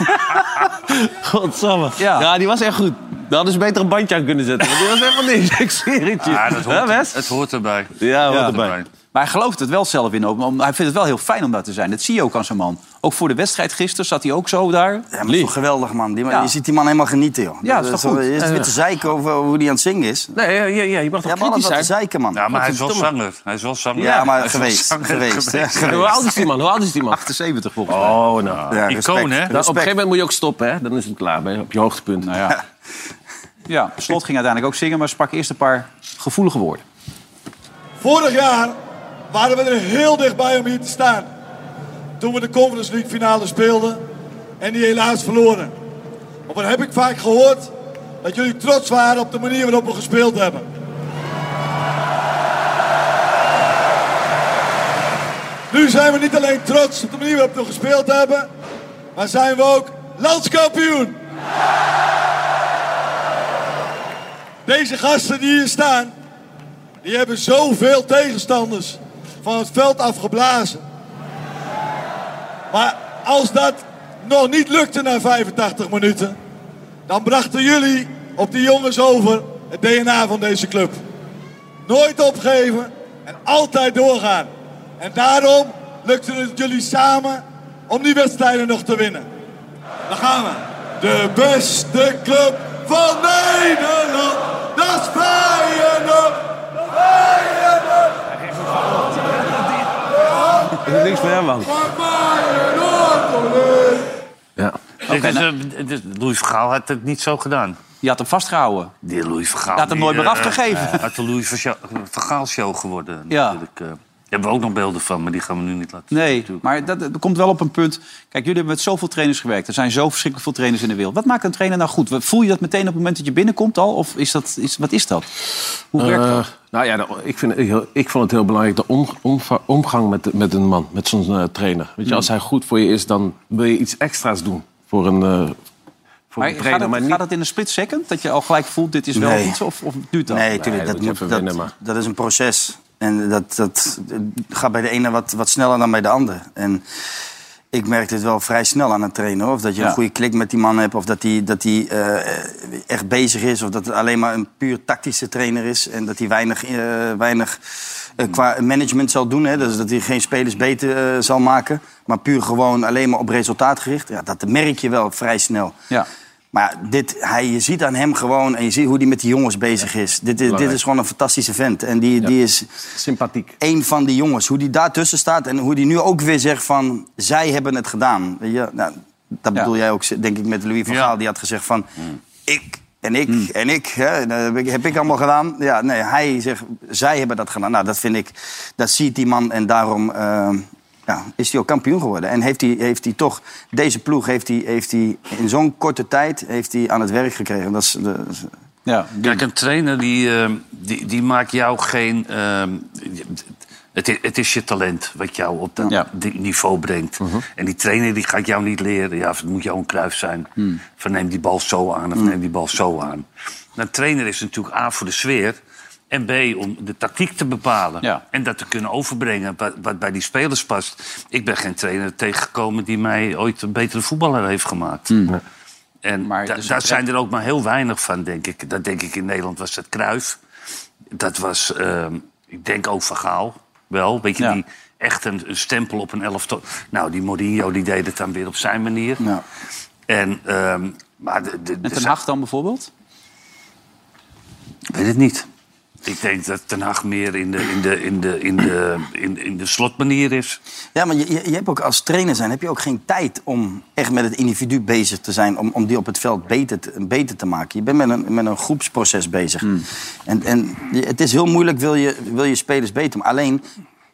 Godsamme. Ja. Ja. die was echt goed. Daar hadden ze beter een bandje aan kunnen zetten. Want die was helemaal niks. Ik zweer het je. Ja, dat Hè, hoort, Wes? het hoort erbij. Ja, hoort erbij. Maar hij gelooft het wel zelf in. ook. Om- Hij vindt het wel heel fijn om daar te zijn. Dat zie je ook aan zijn man. Ook voor de wedstrijd gisteren zat hij ook zo daar. Ja, maar toch geweldig, man. Die, man- Ja. Je ziet die man helemaal genieten, joh. Ja, dat is toch goed? Je weer te zeiken over hoe hij aan het zingen is. Nee, ja, ja, ja, je mag Ja, toch maar alles kritisch zijn? zeiken, man. Ja, maar hij is wel zanger. Hij is wel zanger. Ja, maar Hij geweest, zanger geweest, ja, Ja, Hoe oud is die man? Hoe oud is die man? 78 volgens mij. Oh, nou. Ja, Icoon, hè? Nou, op een gegeven moment moet je ook stoppen, hè? Dan is het klaar, ben je op je hoogtepunt. Nou ja. ja, Slot ging uiteindelijk ook zingen, maar sprak eerst een paar gevoelige woorden. Vorig jaar waren we er heel dichtbij om hier te staan. Toen we de Conference League finale speelden en die helaas verloren. Maar wat heb ik vaak gehoord? Dat jullie trots waren op de manier waarop we gespeeld hebben. Nu zijn we niet alleen trots op de manier waarop we gespeeld hebben, maar zijn we ook landskampioen. Deze gasten die hier staan, die hebben zoveel tegenstanders van het veld afgeblazen. Maar als dat nog niet lukte na 85 minuten, dan brachten jullie op die jongens over het DNA van deze club. Nooit opgeven en altijd doorgaan. En daarom lukte het jullie samen om die wedstrijden nog te winnen. Dan gaan we. De beste club van Nederland, dat is Feyenoord. Feyenoord. Dat is niks voor hem, man. Ja. Dit is, eh, dit is- Louis Vergaal had het niet zo gedaan. Je had hem vastgehouden. Die Louis Vergaal. Hij had hem die, nooit meer eh, afgegeven. Had de Louis Verga- Vergaal show geworden. Ja. Natuurlijk. eh. Daar hebben we ook nog beelden van, maar die gaan we nu niet laten zien. Nee, natuurlijk. maar dat, dat komt wel op een punt. Kijk, jullie hebben met zoveel trainers gewerkt. Er zijn zo verschrikkelijk veel trainers in de wereld. Wat maakt een trainer nou goed? Voel je dat meteen op het moment dat je binnenkomt al? Of is dat, is, wat is dat? Hoe werkt Eh, dat? nou ja, nou, ik, vind, heel- ik vond het heel belangrijk de om- omgang met, met een man, met zo'n eh, trainer. Weet je, als hij goed voor je is, dan wil je iets extra's doen voor een, eh, voor Maar een gaat, trainer. het, maar niet, gaat het in een split second? Dat je al gelijk voelt, dit is wel Nee. iets? Of, of duurt dat? Nee, tuurlijk, dat dat, dat, dat is een proces. En dat, dat gaat bij de ene wat, wat sneller dan bij de ander. En ik merk dit wel vrij snel aan het trainen. Of dat je Ja. een goede klik met die man hebt. Of dat hij dat die, eh, echt bezig is. Of dat het alleen maar een puur tactische trainer is. En dat hij weinig, eh, weinig eh, qua management zal doen. Hè. Dus dat hij geen spelers beter zal maken. Maar puur gewoon alleen maar op resultaat gericht. Ja, dat merk je wel vrij snel. Ja. Maar dit, hij, je ziet aan hem gewoon, en je ziet hoe hij met die jongens bezig is. Dit, is dit is gewoon een fantastische vent. En die, die is Sympathiek. een van die jongens. Hoe die daartussen staat en hoe die nu ook weer zegt van... zij hebben het gedaan. Weet je? Nou, dat bedoel jij ook, denk ik, met Louis van. Gaal. Die had gezegd van... ik en ik en ik, hè, dat heb ik, heb ik allemaal gedaan. Ja, nee, hij zegt, zij hebben dat gedaan. Nou, dat vind ik, dat ziet die man en daarom eh, ja, is hij ook kampioen geworden. En heeft hij, heeft hij toch, deze ploeg heeft hij, heeft hij in zo'n korte tijd heeft hij aan het werk gekregen. Dat is, is- Ja, Kijk, een trainer die, eh, die, die maakt jou geen... eh, het, is, het is je talent wat jou op dat Ja. niveau brengt. En die trainer die gaat jou niet leren. Ja, het moet jou een kruif zijn. Van neem die bal zo aan of neem die bal zo aan. Een trainer is natuurlijk A voor de sfeer. En B om de tactiek te bepalen. Ja. En dat te kunnen overbrengen wat, wat bij die spelers past. Ik ben geen trainer tegengekomen die mij ooit een betere voetballer heeft gemaakt. En Maar da- dus daar zijn er ook maar heel weinig van, denk ik. Dat denk ik in Nederland was het Kruif. Dat was, ehm, ik denk ook Van Gaal wel. Weet je, Ja. die echt een, een stempel op een elftal. Nou, die Mourinho die deed het dan weer op zijn manier. ja. En, ehm, maar de, de, En de- Ten Hag dan bijvoorbeeld? Ik weet het niet. Ik denk dat Ten Hag meer in de, in de, in de, in de, in, in de slotmanier is. Ja, maar je, je, hebt ook als trainer zijn heb je ook geen tijd om echt met het individu bezig te zijn. Om, om die op het veld beter te, beter te maken. Je bent met een, met een groepsproces bezig. En, en je- het is heel moeilijk, wil je, wil je spelers beter maken. Alleen,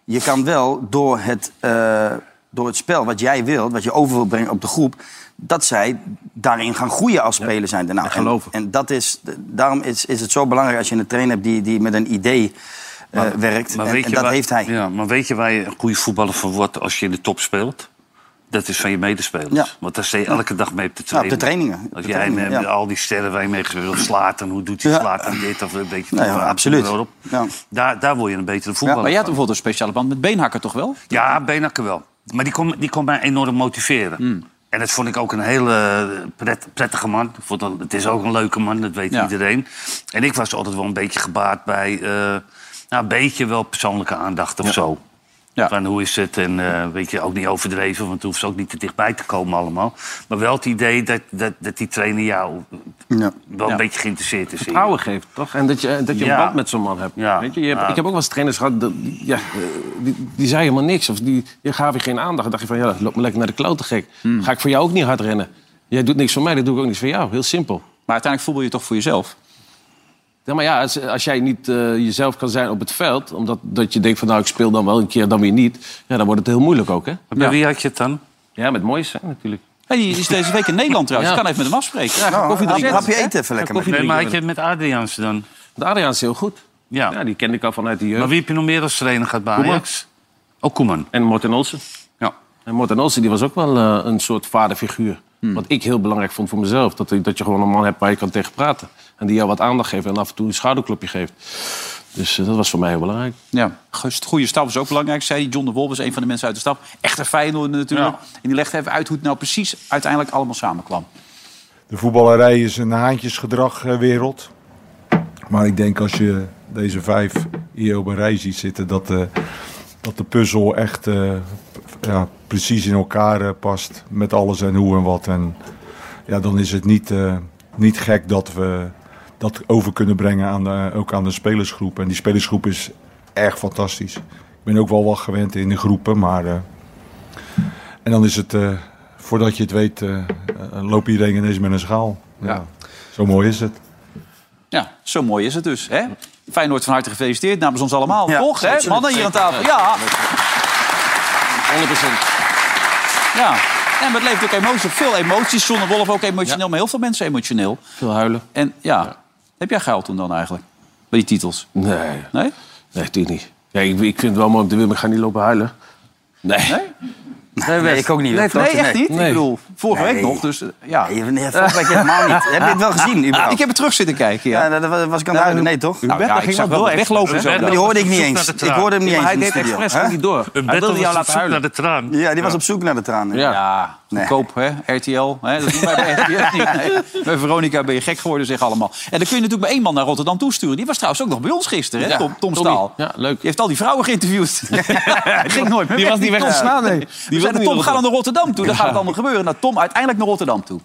je kan wel door het, eh, door het spel wat jij wilt, wat je over wil brengen op de groep... dat zij daarin gaan groeien als speler zijn. Nou, en, geloven. en dat is, daarom is, is het zo belangrijk als je een trainer hebt die, die met een idee eh, werkt. Maar en, weet en je dat waar- heeft hij. Ja, maar weet je waar je een goede voetballer van wordt als je in de top speelt? Dat is van je medespelers. Ja. Want daar sta je elke dag mee op de Ja, op training. de trainingen. Op Als de jij trainingen, met ja. al die sterren waar je mee slaat en hoe doet hij Ja. slaat en dit of een beetje. Ja, absoluut. Ja. Daar, daar word je een betere voetballer Maar jij had bijvoorbeeld een speciale band met Beenhakker toch wel? Ja, Benakker wel. Maar die kon, die kon mij enorm motiveren. Hmm. En dat vond ik ook een hele pret, prettige man. Ik vond dat, het is ook een leuke man, dat weet Ja. iedereen. En ik was altijd wel een beetje gebaat bij... eh, nou, een beetje wel persoonlijke aandacht of zo. Van hoe is het en eh, weet je, ook niet overdreven... want het hoeft ook niet te dichtbij te komen allemaal. Maar wel het idee dat, dat, dat die trainer jou wel Ja. een beetje geïnteresseerd is. Vertrouwen geeft, toch? En dat je, dat je Ja. een band met zo'n man hebt. Weet je, je hebt Ja. Ik heb ook wel eens trainers gehad, dat, ja, eh, die, die zei helemaal niks. Of die, die gaven je geen aandacht. Dan dacht je van, ja, loop me lekker naar de klote gek. Hmm. Ga ik voor jou ook niet hard rennen. Jij doet niks voor mij, dan doe ik ook niks voor jou. Heel simpel. Maar uiteindelijk voetbal je toch voor jezelf? Ja, maar ja, als, als jij niet eh, jezelf kan zijn op het veld... omdat dat je denkt van, nou, ik speel dan wel een keer, dan weer niet... Ja, dan wordt het heel moeilijk ook, hè? Bij wie had je het dan? Ja, met moois hè, natuurlijk. Hey, die is deze week in Nederland trouwens. Ja. Je kan even met hem afspreken. Ja, Nou, koffie hap- drinken. hapje eten even lekker met. Nee, maar had je het met Adriaanse dan? De Adriaan is heel goed. Ja. die kende ik al vanuit de jeugd. Maar wie heb je nog meer als trainer gehad bij. Ajax? Ook Koeman. En Morten Olsen. Ja. En Morten Olsen die was ook wel eh, een soort vaderfiguur. Hmm. Wat ik heel belangrijk vond voor mezelf. Dat, dat je gewoon een man hebt waar je kan tegen praten. En die jou wat aandacht geeft en af en toe een schouderklopje geeft. Dus eh, dat was voor mij heel belangrijk. Ja, goede staf is ook belangrijk, zei. John de Wolf is een van de mensen uit de staf. Echte Feyenoord natuurlijk. En die legde even uit hoe het nou precies uiteindelijk allemaal samenkwam. De voetballerij is een haantjesgedragwereld. Maar ik denk als je deze vijf hier op een rij ziet zitten, dat de, dat de puzzel echt eh, ja, precies in elkaar eh, past. Met alles en hoe en wat. En ja, dan is het niet, eh, niet gek dat we dat over kunnen brengen aan de, ook aan de spelersgroep. En die spelersgroep is erg fantastisch. Ik ben ook wel wat gewend in de groepen, maar. eh, en dan is het, eh, voordat je het weet, eh, eh, loopt iedereen ineens met een schaal. Ja. Zo mooi is het. Ja, zo mooi is het dus. Hè? Feyenoord van harte gefeliciteerd namens ons allemaal. Ja, Toch? Hè? Mannen hier aan tafel. Ja. 100%. Ja. En maar het levert ook emotie. Veel emoties. John de Wolf ook emotioneel, maar heel veel mensen emotioneel. Veel huilen. En ja, heb jij gehuild toen dan eigenlijk? Bij die titels? Nee. Nee? Nee, natuurlijk niet. Ja, ik, ik vind het wel mooi om te winnen, maar ik ga niet lopen huilen. Nee. Nee? Nee, Wes? ik ook niet. Nee, nee, echt niet? Nee. Ik bedoel, vorige Nee. week nog, dus eh, ja. Nee, nee, vorige week helemaal niet. Heb je het wel gezien, überhaupt? Ik heb het terug zitten kijken, ja. Ja, dat was- ik aan het huilen? Nee, toch? Nou, ja, ik zag wel weglopen zo. Maar die hoorde ik niet eens. Ik hoorde hem niet Ja, eens maar hij de deed expres niet door. Een Hij wilde jou laten huilen. naar de traan. Ja, die was op zoek naar de tranen. Ja. Goedkoop, hè? RTL. Hè? Dat doen wij bij RTL niet. Nee. Bij Veronica ben je gek geworden, zeg allemaal. En dan kun je natuurlijk maar één man naar Rotterdam toesturen. Die was trouwens ook nog bij ons gisteren, hè? Ja, Tom. Staal. Ja, leuk. Die heeft al die vrouwen geïnterviewd. Ging nooit meer Die was niet weg Tom. nee. Die Die zeiden, Tom, ga dan naar Rotterdam toe. Dan gaat het allemaal gebeuren. Nou, Tom uiteindelijk naar Rotterdam toe.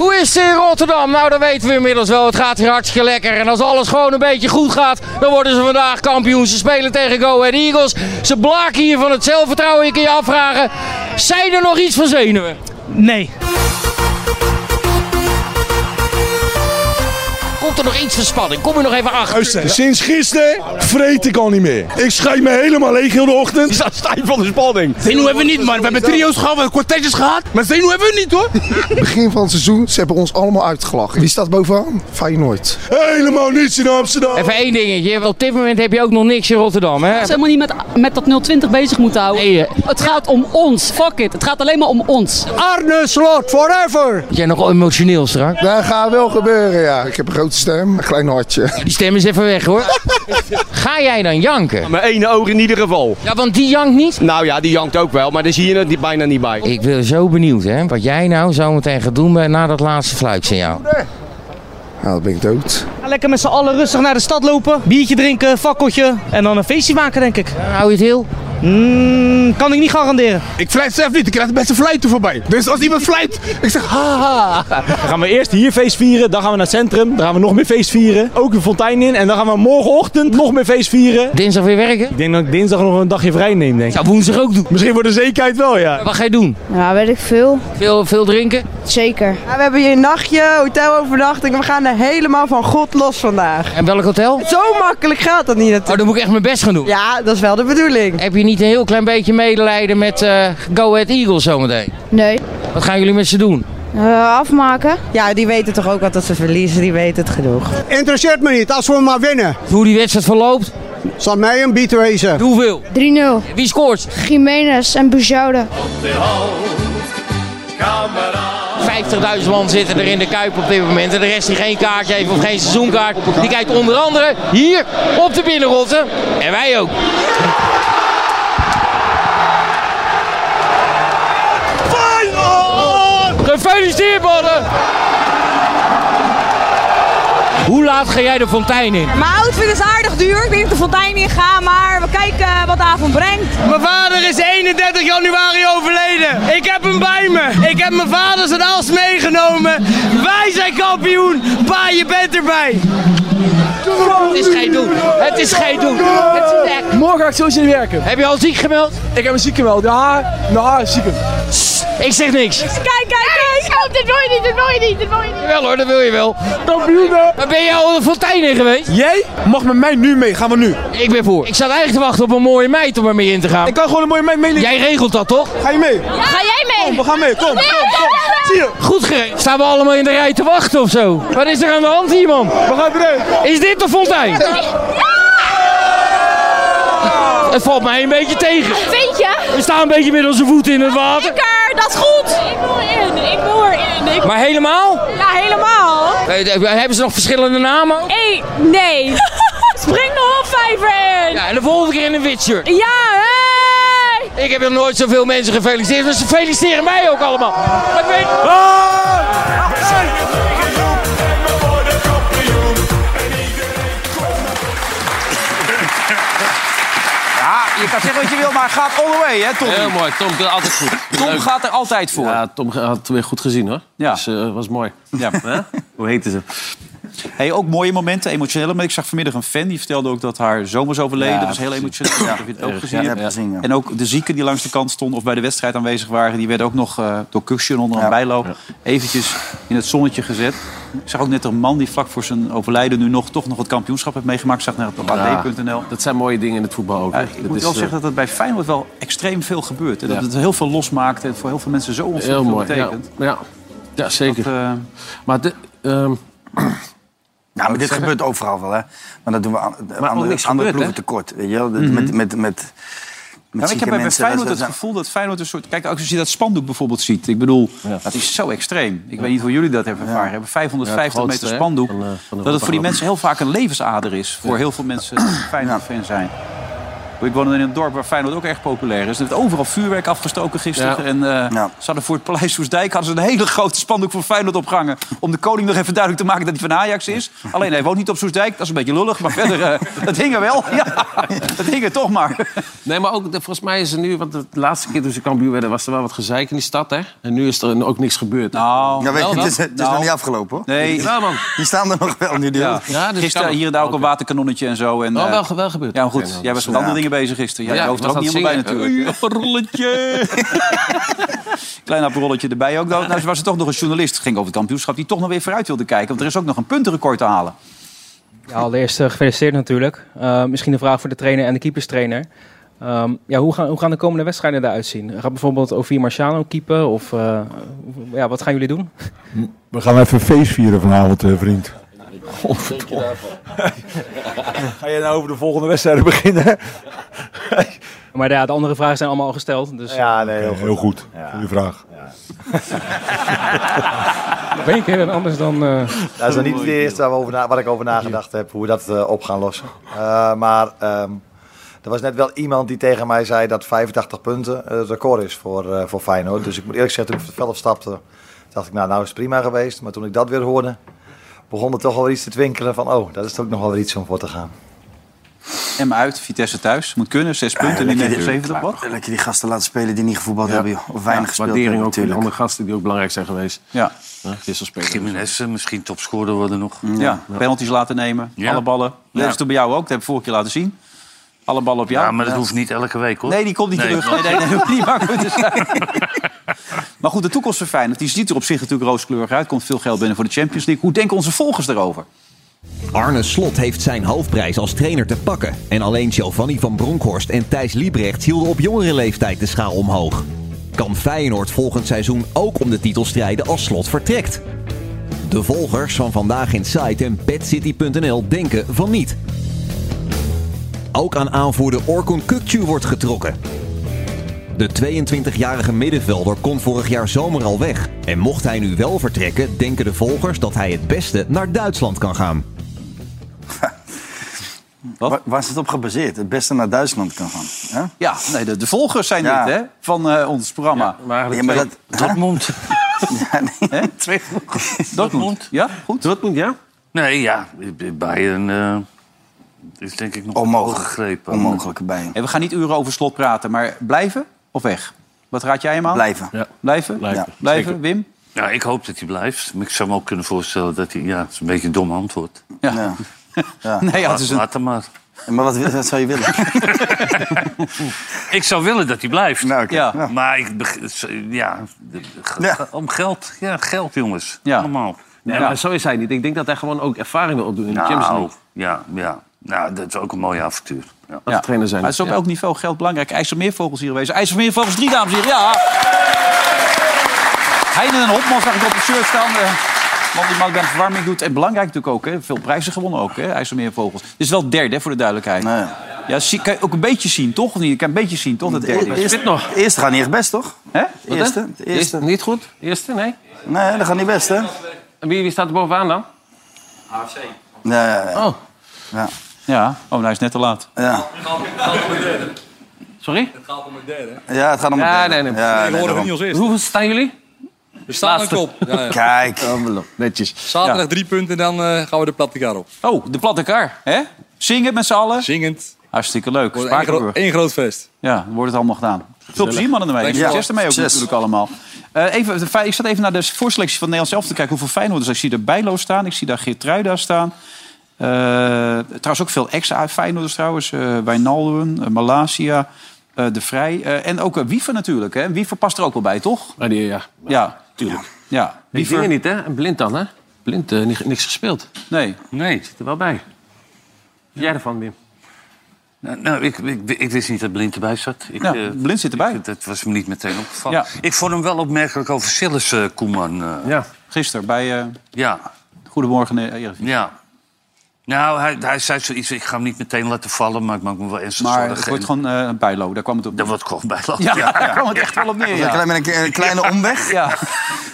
Hoe is het in Rotterdam? Nou, dat weten we inmiddels wel. Het gaat hier hartstikke lekker. En als alles gewoon een beetje goed gaat, dan worden ze vandaag kampioen. Ze spelen tegen Go Ahead Eagles. Ze blaken hier van het zelfvertrouwen. Je kan je afvragen, zijn er nog iets van zenuwen? Nee. Komt er nog iets van spanning? Kom je nog even achter? Sinds gisteren vreet ik al niet meer. Ik schijt me helemaal leeg heel de ochtend. Sta, sta je van de spanning? Zenuw hebben we niet, man. We hebben trio's gehad, we hebben kwartetjes gehad. Maar zenuw hebben we niet, hoor. Begin van het seizoen, ze hebben ons allemaal uitgelachen. Wie staat bovenaan? Feyenoord. Helemaal niets in Amsterdam. Even één dingetje. Op dit moment heb je ook nog niks in Rotterdam, hè? Ze helemaal niet met, met dat 020 bezig moeten houden. Nee. Het gaat om ons. Fuck it. Het gaat alleen maar om ons. Arne Slot, forever! Jij nog emotioneel straks? Dat gaat wel gebeuren, ja. Ik heb een grote stem, een klein hartje. Die stem is even weg, hoor. Ga jij dan janken? Mijn ene oog in ieder geval. Ja, want die jankt niet. Nou ja, die jankt ook wel, maar daar zie je het niet- bijna niet bij. Ik ben zo benieuwd, hè, wat jij nou zo meteen gaat doen bij- na dat laatste fluitsignaal. Nou, dan ben ik dood. Lekker met z'n allen rustig naar de stad lopen. Biertje drinken, fakkeltje. En dan een feestje maken, denk ik. Hou je het heel? Mm, kan ik niet garanderen. Ik fluit zelf niet. Ik krijg de beste fluiten voorbij. Dus als iemand fluit, ik zeg haha. Dan gaan we eerst hier feest vieren, dan gaan we naar het centrum, dan gaan we nog meer feest vieren. Ook een fontein in en dan gaan we morgenochtend nog meer feest vieren. Dinsdag weer werken? Ik denk dat ik dinsdag nog een dagje vrij neem, denk ik. Zou woensdag ook doen. Misschien voor de zekerheid wel, ja. Wat ga je doen? Ja, weet ik veel. Veel, veel drinken? Zeker. Ja, we hebben hier een nachtje, hotelovernachting. We gaan er helemaal van God los vandaag. En welk hotel? Zo makkelijk gaat dat niet natuurlijk. Oh, dan moet ik echt mijn best gaan doen. Ja, dat is wel de bedoeling. Heb je niet een heel klein beetje medelijden met eh, Go Ahead Eagles zometeen? Nee. Wat gaan jullie met ze doen? Eh, afmaken. Ja, die weten toch ook wat dat ze verliezen. Die weten het genoeg. Interesseert me niet, als we maar winnen. Hoe die wedstrijd verloopt? Zal mij een beat wezen. Hoeveel? 3-0. Wie scoort? Jiménez en Bujoude. 50.000 man zitten er in de Kuip op dit moment. En de rest die geen kaartje heeft of geen seizoenkaart, die kijkt onder andere hier op de binnenrotten. En wij ook. Gefeliciteerd, mannen! Hoe laat ga jij de fontein in? Mijn outfit is aardig duur. Ik weet niet of de fontein in ga, maar we kijken wat de avond brengt. Mijn vader is 31 januari overleden. Ik heb hem bij me. Ik heb mijn vader zijn as meegenomen. Wij zijn kampioen. Pa, je bent erbij. Het is geen doen. Het is geen doen. Het is echt. Morgen ga ik sowieso niet werken. Heb je al ziek gemeld? Ik heb me ziek gemeld. Ja, nou, ziek. Ik zeg niks. Kijk, kijk, kijk. Oh, dit wil je niet, dit wil je niet, dit wil je niet. Wel hoor, dat wil je wel. Kampioenen. Maar ben jij al de fontein in geweest? Jij mag met mij nu mee. Gaan we nu. Ik ben voor. Ik zat eigenlijk te wachten op een mooie meid om er mee in te gaan. Ik kan gewoon een mooie meid mee. Jij regelt dat toch? Ga je mee? Ga jij mee? Kom, we gaan mee. Kom, kom, kom. Zie je? Goed geregeld. Staan we allemaal in de rij te wachten of zo? Wat is er aan de hand hier, man? We gaan erin. Is dit de fontein? Het valt mij een beetje tegen. Vind je? We staan een beetje met onze voeten in het water. Dat is goed. Ik wil erin, ik wil erin. Ik... Maar helemaal? Ja, helemaal. Eh, Hebben ze nog verschillende namen? Hey, nee. Spring de hofvijver in. Ja, en de volgende keer in een wit shirt. Ja, hey. Ik heb nog nooit zoveel mensen gefeliciteerd, dus ze feliciteren mij ook allemaal. Ik weet... Ja, je kan zeggen wat je wil, maar gaat all the way, hè, Tom? Heel mooi. Tom doet altijd goed. Tom Leuk. gaat er altijd voor. Ja, Tom had het weer goed gezien hoor. Ja. Dus eh, was mooi. Ja. Hè? Hoe heette ze? Hey, ook mooie momenten, emotionele. Maar ik zag vanmiddag een fan die vertelde ook dat haar zoon was overleden. Ja, dat was heel emotioneel. Ja. Heb je het ook gezien? ja. En ook de zieken die langs de kant stonden of bij de wedstrijd aanwezig waren... die werden ook nog eh, door Cushion onder een bijloop eventjes in het zonnetje gezet. Ik zag ook net een man die vlak voor zijn overlijden nu nog, toch nog het kampioenschap heeft meegemaakt. Zag net op AD.nl. Dat zijn mooie dingen in het voetbal ook. Ja, ik Dat moet is, wel eh, zeggen dat het bij Feyenoord wel extreem veel gebeurt. En dat Ja. het heel veel losmaakt en voor heel veel mensen zo ontzettend veel betekent. ja. ja zeker. Dat, eh, Maar de, ehm, Ja, maar dit zeggen? gebeurt overal wel, hè. Maar dat doen we aan, andere, andere gebeurt, ploegen tekort. Weet je wel? Mhm. Met, met, met, met Ja, maar ik heb bij Feyenoord het gevoel dat Feyenoord een soort... Kijk, als je dat spandoek bijvoorbeeld ziet. Ik bedoel, dat is zo extreem. Ik weet niet hoe jullie dat hebben ervaren. hebben 550 Ja, het grootste, meter spandoek. van, van dat het voor die mensen heel vaak een levensader is. Voor heel veel mensen die Feyenoord-fan zijn. Ik woon in een dorp waar Feyenoord ook erg populair is. Er werd overal vuurwerk afgestoken gisteren. Ja. En eh, ze hadden voor het Paleis Soesdijk hadden ze een hele grote spandoek voor Feyenoord opgehangen. Om de koning nog even duidelijk te maken dat hij van Ajax is. Alleen hij woont niet op Soesdijk. Dat is een beetje lullig. Maar verder, eh dat hing er wel. Ja, dat hing er toch maar. Nee, maar ook, volgens mij is er nu... Want de laatste keer toen ze kampioen werden... was er wel wat gezeik in die stad, hè? En nu is er ook niks gebeurd. Nou, Ja, weet je, het is, het is Nou. nog niet afgelopen, hoor. Nee. Ja, man. Die staan er nog wel nu. Die Ja. Ja, dus gisteren hier en daar ook een waterkanonnetje en zo. En, Oh, eh, wel, wel gebeurd. Ja, maar goed. Nou, jij was met andere dingen bezig gisteren. Ja, Ja, je hoeft er ook niet helemaal bij natuurlijk. Apparolletje. Klein apparolletje erbij ook. Nou, nou was er toch nog een journalist, ging over het kampioenschap... die toch nog weer vooruit wilde kijken. Want er is ook nog een puntenrecord te halen. Ja, allereerst eh, gefeliciteerd natuurlijk. Eh, misschien een vraag voor de trainer en de keeperstrainer. Ehm, ja, hoe, gaan, hoe gaan de komende wedstrijden eruit zien? Gaat bijvoorbeeld Ovie Marciano keepen? Of eh, ja, wat gaan jullie doen? We gaan even feest vieren vanavond, eh, vriend. Godverdomme. Ga je nou over de volgende wedstrijden beginnen? Maar ja, de andere vragen zijn allemaal al gesteld. Dus Ja, nee, heel Heel, goed. heel goed. Goeie vraag. nog één keer en anders dan... eh, Dat is nog niet het eerste over na- waar ik over nagedacht heb, hoe we dat eh, op gaan lossen. Eh, maar ehm, er was net wel iemand die tegen mij zei dat 85 punten het record is voor, eh, voor Feyenoord. Dus ik moet eerlijk zeggen, toen ik het veld stapte, dacht ik, nou, nou is het prima geweest. Maar toen ik dat weer hoorde, begon er toch wel iets te twinkelen van, oh, dat is toch nog wel weer iets om voor te gaan. Emma uit, Vitesse thuis. Moet kunnen, zes punten in lekker, 79 wat. lekker die gasten laten spelen die niet gevoetbald hebben, joh. Of weinig gespeeld Waardering hebben, ook voor natuurlijk. andere gasten die ook belangrijk zijn geweest. Ja. Ja. Jiménez eh, misschien topscorer worden nog. Ja, penalties laten nemen. Ja. Alle ballen. Dat Ja. is toen bij jou ook. Dat heb ik vorige keer laten zien. Alle ballen op jou. Ja, maar dat hoeft niet elke week, hoor. Nee, die komt niet Nee, terug. Nee, nee, nee, hoeft niet te zijn. maar goed, de toekomst van die ziet er op zich natuurlijk rooskleurig uit. Komt veel geld binnen voor de Champions League. Hoe denken onze volgers daarover? Arne Slot heeft zijn hoofdprijs als trainer te pakken. En alleen Giovanni van Bronckhorst en Thijs Liebrecht hielden op jongere leeftijd de schaal omhoog. Kan Feyenoord volgend seizoen ook om de titel strijden als Slot vertrekt? De volgers van Vandaag in Site en PetCity.nl denken van niet. Ook aan aanvoerder Orkun Kukcu wordt getrokken. De 22-jarige middenvelder kon vorig jaar zomer al weg. En mocht hij nu wel vertrekken, denken de volgers dat hij het beste naar Duitsland kan gaan. Waar, waar is het op gebaseerd? Het beste naar Duitsland kan gaan. Hè? Ja, nee, de, de volgers zijn Ja. dit, hè? Van eh, ons programma. Maar Ja, maar dat, Dortmund. Hè? Twee Dortmund. Ja, goed. Dortmund, ja? Nee, ja. Bayern eh is denk ik nog Onmogelijk. gegrepen. Onmogelijke bijen. En we gaan niet uren over slot praten, maar blijven of weg? Wat raad jij hem aan? Blijven. Ja. Blijven? Blijven. Ja. Blijven, Zeker. Wim? Ja, ik hoop dat hij blijft. Maar ik zou me ook kunnen voorstellen dat hij... Ja, het is een beetje een dom antwoord. Ja. Ja. Nee, ja, het is een... Laat hem maar. Maar wat, zou je willen? Ik zou willen dat hij blijft. Nou. Ja. Ja. Maar ik... Ja, om geld. Ja, geld, jongens. Ja. Allemaal. Nee, Ja. maar zo is hij niet. Ik denk dat hij gewoon ook ervaring wil opdoen in de Champions Nou, League. ja, ja. Nou, dat is ook een mooie avontuur. Ja. Als trainer zijn. Maar het is op Ja. elk niveau geld belangrijk. IJsselmeervogels hier geweest. IJsselmeervogels drie, dames heren. Ja. Heinen en Hopman zag ik op het shirt staan. De man die melkband verwarming doet. En belangrijk natuurlijk ook. Hè. Veel prijzen gewonnen ook. Hè. IJsselmeervogels. Dit is wel het derde, hè, voor de duidelijkheid. Nee. Ja, zie, kan je ook een beetje zien, toch? Of niet? Je kan een beetje zien, toch? Dat derde. Eerst, Fit nog. eerste gaat niet echt best, toch? Hè? De eerste, de eerste. Eerste, niet goed? Eerste, nee? Nee, dat gaat niet best, hè? En wie, wie staat er bovenaan dan? Nee, Oh, ja. Ja. Oh, nou hij is net te laat. Ja. sorry? ja, het gaat om het Ja, derde. nee, nee. Ja, we nee, horen daarom. niet als eerste. Hoeveel staan jullie? We staan Laatste. er op. Ja, ja. Kijk. Netjes. Zaterdag drie punten en dan eh, gaan we de platte kar op. Oh, de platte kar. Hè? Zingen met z'n allen. Zingend. Hartstikke leuk. Één, gro- groot feest. Ja, dan wordt het allemaal gedaan. Veel plezier mannen ermee. Succes ermee ook Succes. natuurlijk allemaal. Eh, even, ik zat even naar de voorselectie van Nederland zelf te kijken. Hoeveel Feyenoorders. Ik zie er Bijlo staan. Ik zie daar Geertruida staan. Eh, trouwens ook veel ex-Feyenoorders trouwens. eh Wijnaldum, eh, Malasia, eh, De Vrij. eh, en ook uh, Wiever natuurlijk. Hè. Wiever past er ook wel bij, toch? Maar die, ja. Ja, tuurlijk. Ja, Die dingen niet, hè? En blind dan, hè? Blind, eh, ni- niks gespeeld. Nee. Nee. Zit er wel bij. Wat jij ervan, Wim? Nou, nou, ik, ik, ik wist niet dat Blind erbij zat. Ik, Ja, eh, Blind zit erbij. ik- dat was me niet meteen opgevallen. Ja. Ik vond hem wel opmerkelijk over Sillis, Koeman. eh. Ja. Gisteren bij eh, ja. Goedemorgen. Ja. Nou, hij, hij zei zoiets, ik ga hem niet meteen laten vallen, maar ik maak me wel ernstig Maar zorgen. het wordt gewoon eh Bijlo. Daar kwam het op. Dat wordt gewoon bij Ja, daar kwam het echt wel op neer. Ja. Een, kleine, een kleine omweg. Ja.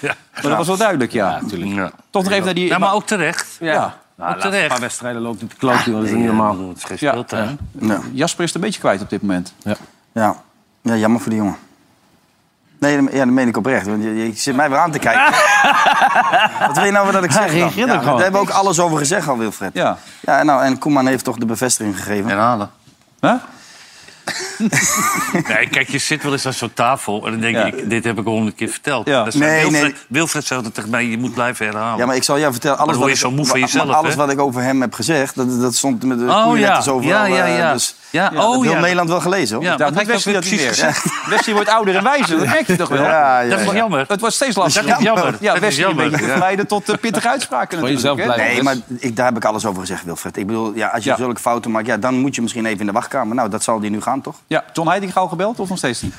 Maar dat was wel duidelijk, ja. Ja. Toch nog even naar die... Ja, maar ook terecht. Ja. Nou, ook terecht. paar wedstrijden loopt kloten, joh. dat is niet normaal. Het is geen Ja. speeltuin. Ja. Jasper is het een beetje kwijt op dit moment. Ja. Ja. ja, jammer voor die jongen. Nee, dat- ja, dat meen ik oprecht. Want je, je zit mij weer aan te kijken. Wat wil je nou dat ik zeg dan? Ja, daar hebben we ook alles over gezegd al, Wilfred. Ja. Ja, nou, en Koeman heeft toch de bevestiging gegeven. En halen. Huh? Nee, kijk, je zit wel eens aan zo'n tafel en dan denk Ja. ik, dit heb ik al honderd keer verteld. Ja. Dat zei Nee, Wilfred, nee. Wilfred zei altijd tegen mij, je moet blijven herhalen. Ja, maar ik zal jou vertellen, alles, dan wat word ik, je zo moe van maar- jezelf, maar alles hè? wat ik over hem heb gezegd, dat, dat stond met de Oh, ja. overal. Ja, ja, eh, ja. Dus, Ja, dat oh, ja. Nederland wel gelezen, hoor. Ja, je Wesley dat dat meer. precies Ja. Wesley wordt ouder en wijzer. Dat merk je toch wel? Ja, ja, Dat is ja. jammer. Het wordt steeds lastiger. Dat is jammer. Ja, Dat Wesley een beetje ja. verleiden tot uh, pittige uitspraken Voor jezelf blijven. Nee, maar ik, daar heb ik alles over gezegd, Wilfred. Ik bedoel, ja, als je Ja. zulke fouten maakt, ja, dan moet je misschien even in de wachtkamer. Nou, dat zal die nu gaan, toch? Ja, John Heitinga al gebeld of nog steeds niet?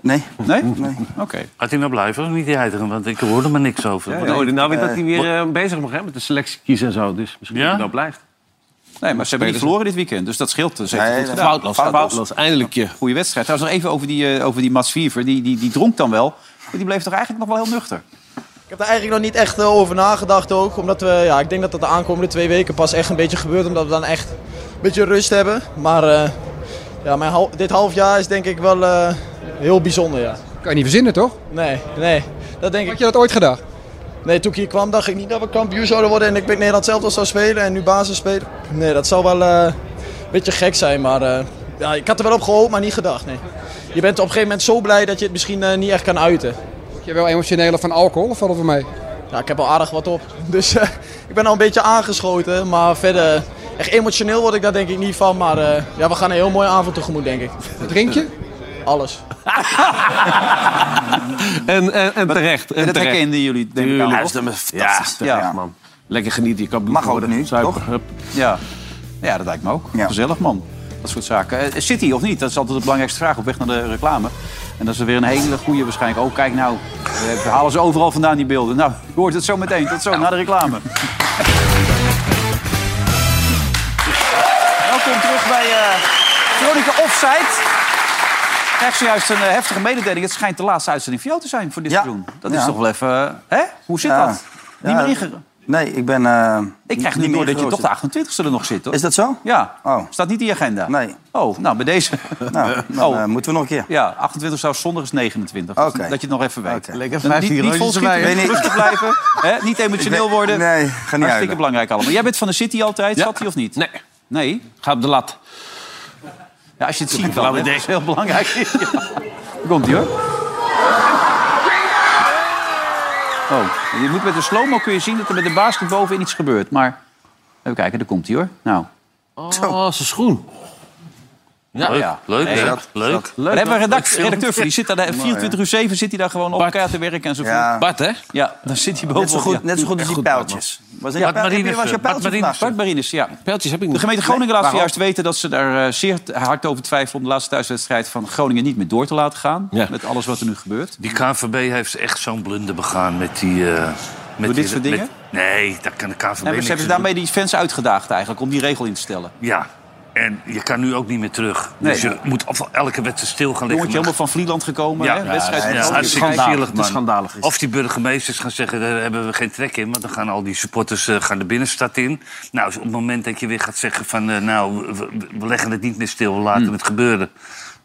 Nee. Nee? Nee. Oké. Gaat hij nou blijven of niet, die? Want ik hoorde er niks over. Ja, ja. Oh, nou weet Eh, dat hij weer eh, bezig mag hè, met de selectie kiezen en zo. Dus misschien Ja? dat hij nou blijft. Nee, maar ze hebben niet verloren dit weekend. Dus dat scheelt. Dus hij Nee, goed. Foutloos. Eindelijk je. Goede wedstrijd. Trouwens, nog even over die, eh, over die Mats Viever. Die, die, die dronk dan wel. Maar die bleef toch eigenlijk nog wel heel nuchter? Ik heb er eigenlijk nog niet echt eh, over nagedacht ook. Omdat we, ja, ik denk dat dat de aankomende twee weken pas echt een beetje gebeurt. Omdat we dan echt een beetje rust hebben. Maar eh, ja, mijn hal- dit half jaar is denk ik wel eh, heel bijzonder, ja. Kan je niet verzinnen, toch? Nee, nee. Dat denk Had ik. je dat ooit gedacht? Nee, toen ik hier kwam dacht ik niet dat we kampioen zouden worden. En ik bij Nederland zelf al zou spelen en nu basis spelen. Nee, dat zou wel eh, een beetje gek zijn. Maar eh, ja, ik had er wel op gehoopt, maar niet gedacht, nee. Je bent op een gegeven moment zo blij dat je het misschien niet echt kan uiten. Word je wel emotioneler van alcohol of valt het mee? Ja, ik heb al aardig wat op. Dus ik ben al een beetje aangeschoten. Maar verder, echt emotioneel word ik daar denk ik niet van. Maar eh, ja, we gaan een heel mooie avond tegemoet, denk ik. Wat drink je? Alles. En, en, en terecht. En En dat herkenden jullie, denk ik. Ja, dat is fantastisch. Ja. man. Lekker genieten. Je kan Mag ook nu, Zuipen. toch? Hup. Ja. ja, dat lijkt me ook. Ja. Gezellig, man. Dat soort zaken. Eh, City of niet? Dat is altijd de belangrijkste vraag op weg naar de reclame. En dat is weer een hele goede waarschijnlijk. Oh, kijk nou. We halen ze overal vandaan, die beelden. Nou, je hoort het zo meteen. Tot zo, na de reclame. Welkom terug bij eh Veronica Offside. krijg zojuist een eh, heftige mededeling. Het schijnt de laatste uitzending voor jou te zijn voor dit Ja. seizoen. Dat Ja. is toch wel even... eh, Hè? Hoe zit Ja. dat? Niet meer ingegaan? Nee, ik ben... eh, Ik krijg niet door meer dat je toch de geroosterd. 28e er nog zit, hoor. Is dat zo? Ja. Oh. Staat niet in je agenda? Nee. Oh, nou, bij deze... Nou, dan Oh. eh, moeten we nog een keer. Ja, 28 zou zondag is 29. Oké. Dat je het nog even weet. Lekker Dan niet, niet rustig blijven. Hè? Niet emotioneel worden. Nee, ga niet Hartstikke huilen. belangrijk allemaal. Jij bent van de City altijd, zat hij of niet? Nee. Nee? Ga op de lat. Ja, als je het ziet dan, dat is heel belangrijk. Ja. Daar komt hij hoor. Oh, je moet met de slow-mo kun je zien dat er met de basket bovenin iets gebeurt. Maar even kijken, daar komt hij hoor. Nou. Oh, zijn schoen. Ja, Leuk, ja. leuk, Nee, dat- leuk. We hebben een redact- Leuk redacteur voor, die zit daar de Mooi, 24 uur 7 zit hij daar gewoon op elkaar te werken enzovoort. Ja. Bart, hè? Ja, dan zit hij boven. Net zo goed, net zo goed als die pijltjes. Was Ja, Marines, was je Bart Marines. vandaag? Bart Marines, ja. Pijltjes heb ik De gemeente Groningen laat zojuist weten dat ze daar eh, zeer hard over twijfelen... om de laatste thuiswedstrijd van Groningen niet meer door te laten gaan. Ja. Met alles wat er nu gebeurt. Die KNVB heeft echt zo'n blunder begaan met die... eh, met dit die- soort dingen? met- nee, daar kan de KNVB En ze niks hebben daarmee die fans uitgedaagd eigenlijk... om die regel in te stellen. Ja, en je kan nu ook niet meer terug. Nee. Dus je moet af- elke wedstrijd stil gaan liggen. Jongetje helemaal van Vlieland gekomen. hè? Wedstrijd ja, ja, hartstikke Schandalig. is man. schandalig. Of die burgemeesters gaan zeggen, daar hebben we geen trek in. Want dan gaan al die supporters eh, gaan de binnenstad in. Nou, dus op het moment dat je weer gaat zeggen van... eh, nou, we, we leggen het niet meer stil, we laten het gebeuren.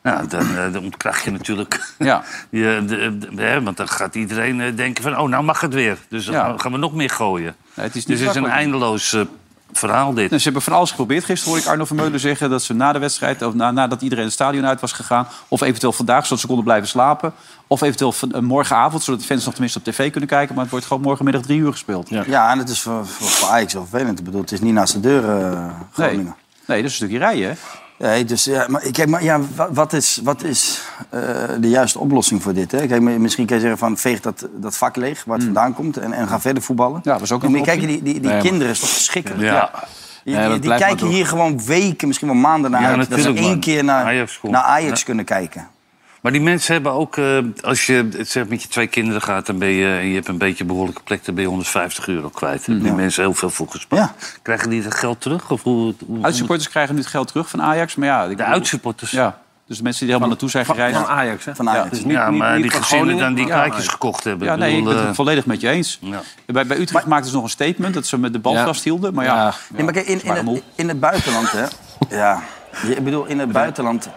Nou, dan, eh, dan ontkracht je natuurlijk... Ja. je, de, de- hè, want dan gaat iedereen denken van... oh, nou mag het weer. Dus dan Ja. gaan we- nog meer gooien. Nee, het is dus het is een eindeloos verhaal dit. Nou, ze hebben van alles geprobeerd. Gisteren hoorde ik Arno Vermeulen zeggen dat ze na de wedstrijd... of na, nadat iedereen het stadion uit was gegaan... of eventueel vandaag, zodat ze konden blijven slapen... of eventueel van, eh, morgenavond, zodat de fans nog tenminste op tv kunnen kijken... maar het wordt gewoon morgenmiddag drie uur gespeeld. Ja, en het is voor, voor, voor Ajax wel vervelend. Ik bedoel, het is niet naast de deur, eh, Nee. Groningen. nee, dat is een stukje rijden, hè? Nee, dus ja, maar, kijk, maar ja, wa- wat is, wat is eh, de juiste oplossing voor dit? Hè? Kijk, misschien kan je zeggen van veeg dat, dat vak leeg waar het vandaan komt en, en ga verder voetballen. Hmm. Ja, dat is ook En een maar kijk, die, die, die Nee, maar- kinderen is toch verschrikkelijk? Ja. Die, Ja, die, die kijken hier gewoon weken, misschien wel maanden naar Ja, uit. Dat ze één keer naar Ajax naar Ajax Ja. kunnen kijken. Maar die mensen hebben ook, eh, als je het zeg, met je twee kinderen gaat... Dan ben je, en je hebt een beetje een behoorlijke plek, dan ben je 150 euro kwijt. Daar hebben die mensen heel veel voor gespaard. Ja. Krijgen die dat geld terug? Of hoe, hoe, Uitsupporters krijgen nu het geld terug van Ajax. Maar ja, de bedoel- uitsupporters? Ja, dus de mensen die er helemaal naartoe zijn gereisd. Van Ajax, hè? Van Ajax. Dus niet- ja, niet- maar niet die gezinnen dan die maar kaartjes Ajax. gekocht hebben. Ja, nee, ik ben het volledig met je eens. Ja. Bij, bij Utrecht maakten ze nog een statement dat ze met de bal Ja. vasthielden. Maar ja, Ja. ja, Ja, maar kijk, in, in, het, in het buitenland, hè? Ja, je- ik bedoel, in het buitenland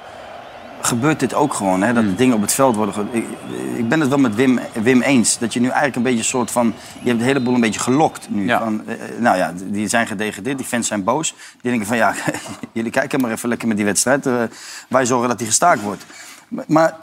gebeurt dit ook gewoon, hè? Dat dingen op het veld worden... ge- Ik, ik ben het wel met Wim, Wim eens. Dat je nu eigenlijk een beetje een soort van... Je hebt de hele boel een beetje gelokt nu. Ja. Van, eh, nou ja, die zijn gedegradeerd, die fans zijn boos. Die denken van, ja, jullie kijken maar even lekker met die wedstrijd. eh, wij zorgen dat die gestaakt wordt. Maar...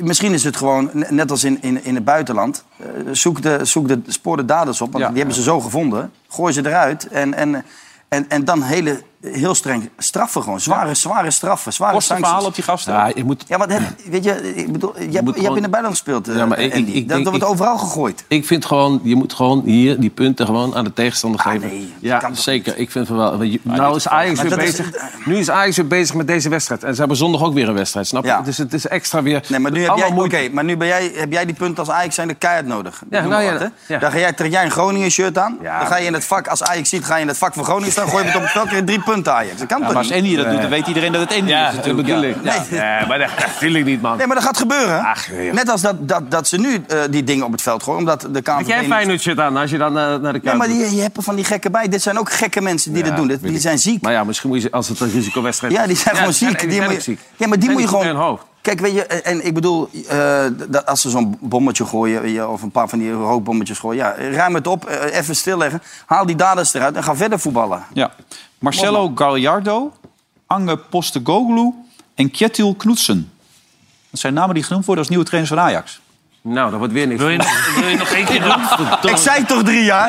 Misschien is het gewoon, ne- net als in, in, in het buitenland, eh, zoek de, zoek de spoor de daders op. Want Ja. die hebben ze zo gevonden. Gooi ze eruit en, en, en, en dan hele, heel streng straffen gewoon. Zware, zware straffen, zware kosten sancties. verhalen op die gasten. Ja, je moet, Ja, maar het, weet je, ik bedoel, je, hebt, je hebt gewoon- in het buitenland gespeeld, eh, Ja, maar ik- Andy. ik- ik dat, denk- dat wordt ik- overal gegooid. ik vind gewoon, je moet gewoon hier die punten gewoon aan de tegenstander Ah, geven. nee, ja, zeker. Ik vind het wel. je- Nou is Ajax weer is- bezig. Nu is Ajax weer bezig met deze wedstrijd. En ze hebben zondag ook weer een wedstrijd, snap je? Ja. Dus het is extra weer. Nee, maar nu heb jij, oké, maar nu ben jij, heb jij die punten als Ajax zijn de keihard nodig. Ja, nou ja, wat, hè? ja. Dan ga jij, trek jij een Groningen shirt aan. Ja, dan ga je in het vak, als Ajax ziet, ga je in het vak van Groningen staan. Gooi je het op het veld, krijg je drie punten Ajax. Dat kan Ja, toch maar als? Andy dat doet, dan weet iedereen dat het Andy Ja, is dat natuurlijk. bedoel ja. ik. Nee, nee, maar dat natuurlijk niet, man. Nee, maar dat gaat gebeuren. Ach. Net als dat, dat, dat ze nu eh, die dingen op het veld gooien. Omdat de KNVB... Heb jij Feyenoord shirt aan als je dan eh, naar de Ja, Kuip maar die, je hebt er van die gekken bij. Dit zijn ook gekke mensen die Ja, dat doen. Die ik. zijn ziek. Maar ja, misschien moet je, als het een risicowedstrijd Ja, die zijn gewoon ziek. nee, die Die zijn moet ook je- ziek. Ja, maar die moet je gewoon... Kijk, weet je, en ik bedoel, eh, dat als ze zo'n bommetje gooien, je, of een paar van die rookbommetjes gooien, ja, ruim het op, eh, even stilleggen, haal die daders eruit en ga verder voetballen. Ja. Marcelo Gallardo, Ange Postecoglou en Kjetil Knutsen. Dat zijn namen die genoemd worden als nieuwe trainers van Ajax. Nou, dat wordt weer niks. Wil je, nog- wil je nog één keer doen? Ik zei toch drie jaar?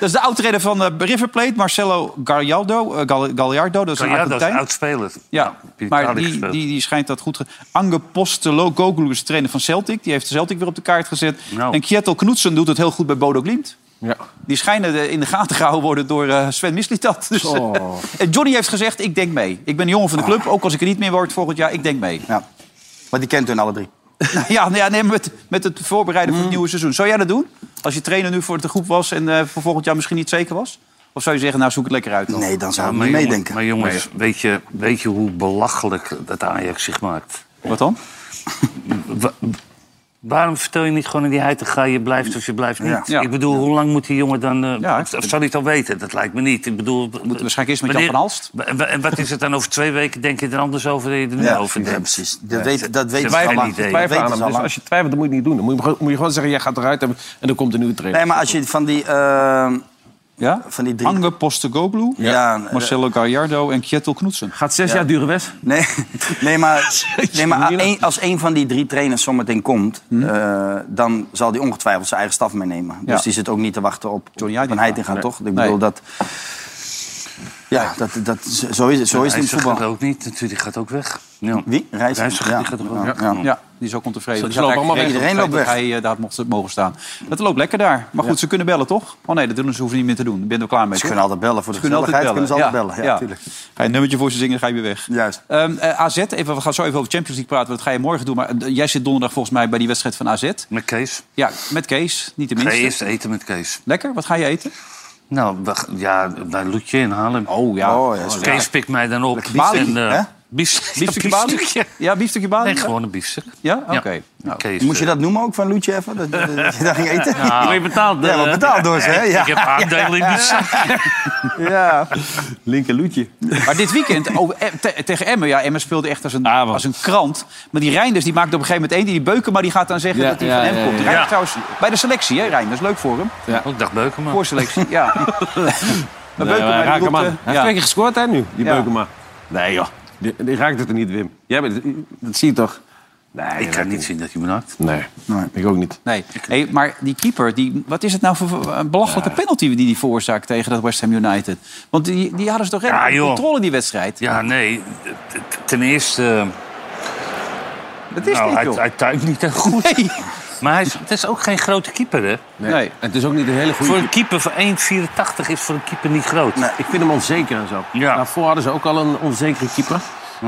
Dat is de oud-trainer van eh, River Plate, Marcelo Gallardo. Gal- Gallardo, dat is een Ja, dat is Argentijn. oudspeler. Ja, die maar die, die, die schijnt dat goed... Ge... Ange Postecoglou is de trainer van Celtic. Die heeft de Celtic weer op de kaart gezet. Nou. En Kjetil Knutsen doet het heel goed bij Bodo Glimt. Ja. Die schijnen de- in de gaten gehouden worden door eh, Sven Mislitat. Dus, Oh. en Johnny heeft gezegd, ik denk mee. Ik ben een jongen van de club, ook als ik er niet meer word volgend jaar. Ik denk mee. Ja. Maar die kent hun alle drie. ja, nou ja nee, met, met het voorbereiden voor het nieuwe seizoen. Zou jij dat doen? Als je trainer nu voor de groep was en eh, voor volgend jaar misschien niet zeker was? Of zou je zeggen, nou zoek het lekker uit dan? Nee, dan zou ik niet meedenken. Maar jongens, weet, je, weet je hoe belachelijk dat Ajax zich maakt? Wat dan? Wa- Waarom vertel je niet gewoon aan die Heitinga, je blijft of je blijft niet? Ja. Ik bedoel, hoe lang moet die jongen dan... eh, Ja, of, of zou hij het al weten? Dat lijkt me niet. Ik bedoel... Moeten waarschijnlijk eerst met Jan van Halst. En, wa- en wat is het dan over twee weken? Denk je er anders over dan je er nu Ja, over ja, denkt? precies. Dat weet- dat weet Ze al al Dus als je twijfelt, dan moet je het niet doen. Dan moet je, moet je gewoon zeggen, jij gaat eruit en, en dan komt een nieuwe trainer. Nee, maar als je van die... eh, Ja? van die drie... Ange Postecoglou, Ja, Marcelo Gallardo en Kjetil Knutsen. Gaat zes Ja. jaar duren, Wes? Nee, nee maar, nee, maar een- als een van die drie trainers zometeen komt... eh, dan zal die ongetwijfeld zijn eigen staf meenemen. Dus Ja. die zit ook niet te wachten op, op een Heitinga, Nee. toch? Ik Nee. bedoel, dat... Ja, dat, dat, zo is het, zo is het in het voetbal. gaat ook niet. Natuurlijk, die gaat ook weg. Ja. Wie? Reiziger? Reiziger, Ja. die gaat ook Ja. weg. Ja. Ja, die is ook ontevreden. Lopen allemaal weg. geen Iedereen feit dat Hij eh, daar mocht, mogen staan. Dat loopt lekker daar. Maar goed, ze kunnen bellen, toch? Oh nee, dat doen ze, hoeven niet meer te doen. Ik ben er klaar mee. Ze toch? kunnen altijd bellen. Voor de Ze kunnen altijd gezelligheid kunnen ze altijd bellen. Ja, Ja. tuurlijk. Ga je een nummertje voor ze zingen, dan ga je weer weg. Juist. Ehm, eh, AZ, even, we gaan zo even over Champions League praten. Dat ga je morgen doen. Maar eh, jij zit donderdag volgens mij bij die wedstrijd van AZ. Met Kees. Ja, met Kees, niet de minste. eerst eten met Kees? Lekker, wat ga je eten? Nou, ja, bij Loetje in Haarlem. Oh ja. Oh, ja, is Kees pikt mij dan op. Bali, En, eh, Biefstukje ja, biefstukje. Ja, biefstukje Bali? Nee, gewoon een biefstuk. Ja? Oké. Ja. Nou, Moest je eh, dat noemen ook van Loetje even? Dat, dat, dat je daar ging eten? Nou, Word je betaald? Ja, eh? wat betaald door ze, hè? Ja. Ik heb aandelen in die zak. Ja. Linker Loetje. Maar dit weekend over, eh, te- tegen Emmen. Ja, Emmen speelde echt als een, als een krant. Maar die Reinders die maakt op een gegeven moment één. Die Beuken, maar die gaat dan zeggen Ja, dat hij ja, van hem ja, komt. ja, Reinders ja. trouwens bij de selectie, hè Reinders. Leuk voor hem. Oh, ik dacht Beukema. Voorselectie, ja. Maar maar aan. eh, Hij heeft ja. twee keer gescoord, hè, nu, die Ja. Beukema. Nee, joh. Die, die raakt het er niet, Wim. Jij bent, dat zie je toch? Nee, Ik kan niet zien dat hij me raakt. Nee, ik ook niet. Nee, hey, maar die keeper, die, wat is het nou voor een belachelijke penalty die die veroorzaakt tegen dat West Ham United? Want die, die hadden ze toch Ja, controle in die wedstrijd? Ja, nee. Ten eerste... Dat is nou, niet, hij, hij tuint niet echt goed. Nee. Maar hij is, het is ook geen grote keeper, hè? Nee. Nee. En het is ook niet een hele goede... Voor een keeper van 1,84 is voor een keeper niet groot. Ik vind hem onzeker en zo. Ja. Daarvoor hadden ze ook al een onzekere keeper.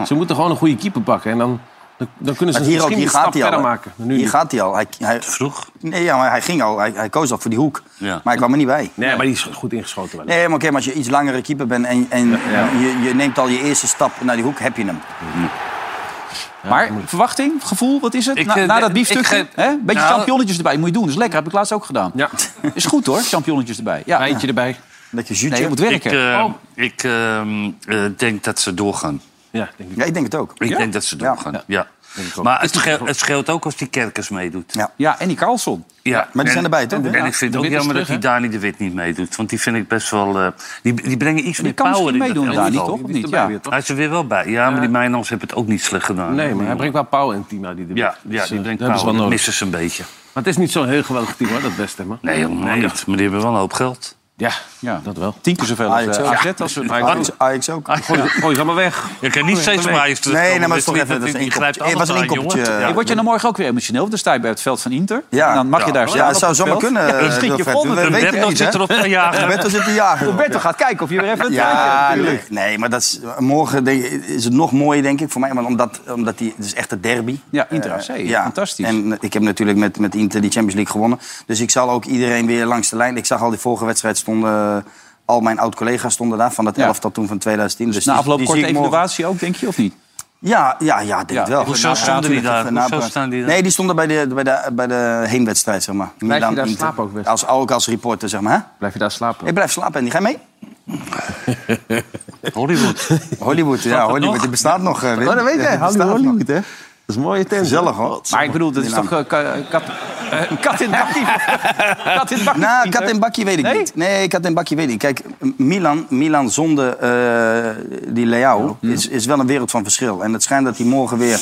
Ze moeten gewoon een goede keeper pakken. En dan, dan, dan kunnen ze Maar hier, ook, misschien hier een stap gaat hij al. maken. Hier niet. gaat hij al. Hij, hij, Vroeg. nee, ja, maar hij ging al. Hij, hij koos al voor die hoek. Ja. Maar hij kwam er niet bij. Nee, maar die is goed ingeschoten wel. Nee, maar oké, maar als je iets langere keeper bent en, en Je, je neemt al je eerste stap naar die hoek, heb je hem. Maar verwachting, gevoel, wat is het? Ik, na, eh, na dat ik biefstukje, hè? Beetje Nou- champignonnetjes erbij, moet je doen. Dat is lekker, heb ik laatst ook gedaan. Ja. Is goed hoor, champignonnetjes erbij. Ja. Eentje erbij. Nee, jutje. je moet Ik, werken. eh, Oh. ik ehm, eh, denk dat ze doorgaan. Ja, denk ik. Ja, ik denk het ook. Ik Ja? denk dat ze doorgaan, Ja. ja. Maar het scheelt, het scheelt ook als die Kerkers meedoet. Ja. Ja, en die Carlson. Ja, Maar die en- zijn erbij, toch? En, Ja. ik vind het ook jammer dat die Dani de Wit niet meedoet. Want die vind ik best wel... eh, die, die brengen iets Die meer power in dat meedoen, Dani, elftal. toch? Niet? Ja. weer, toch? Hij is er weer wel bij. Ja, maar die Mijnans heeft het ook niet slecht gedaan. Nee, maar hij brengt wel power in het team. uit Die de Ja, Wit. ja Dus, die eh, brengt hebben power. Dat missen ze een beetje. Maar het is niet zo'n heel geweldig team, hoor, dat West Ham. hoor. Nee, helemaal niet. Maar die hebben wel een hoop geld. Ja, Ja. dat wel. Tien keer zoveel als Ajax eh. AZ. Als we, Ajax, Ajax ook. Gooi, gooi ze allemaal weg. Je kan niet steeds maar eens Nee, nee, maar het is toch even... Dat is een inkoppertje. Het was een inkoppertje. Hey, word je dan morgen ook weer emotioneel? Dan sta je bij het veld van Inter. Ja. En dan mag je daar Ja, staan. Ja, het zou het zomaar kunnen. Ja, dan eh, schiet je vol We met weten Roberto zit erop te jagen. Roberto zit te jagen. Roberto gaat kijken of je weer even... Ja, treintje- nee, maar dat is, morgen is het nog mooier, denk ik, voor mij. Want omdat, omdat die, het is echt een derby. Ja, Inter Eh, AC, fantastisch. En ik heb natuurlijk met, met Inter die Champions League gewonnen. Dus ik zal ook iedereen weer langs de lijn... Ik zag al die vorige wedstrijd stonden... Al mijn oud-collega's stonden daar, van dat Ja. elftal toen van 2010. Dus Na die- afloop die korte evaluatie ook, denk je, of niet? Ja, ja, ja, denk Ja. ik wel. Hoezo Na- stonden die daar? na- Hoezo staan die daar? Nee, die stonden bij de, bij de, bij de heenwedstrijd, zeg maar. Blijf je Milan, daar Inter. slapen ook, Wes? Als, ook als reporter, zeg maar. Hè? Blijf je daar slapen? Ik blijf slapen en die ga je mee? Hollywood. Hollywood, ja, Hollywood, die bestaat nog. eh, Wim. Oh, dat weet jij. Hollywood, hè? Dat is een mooie tent. Gezellig, hoor. Maar ik bedoel, dat is toch... eh, kat, eh, kat in bakkie. kat in bakkie. Nou, kat en bakje weet ik Nee? niet. Nee, kat en bakje weet ik. Kijk, Milan, Milan zonder eh, die Leao is, is wel een wereld van verschil. En het schijnt dat hij morgen weer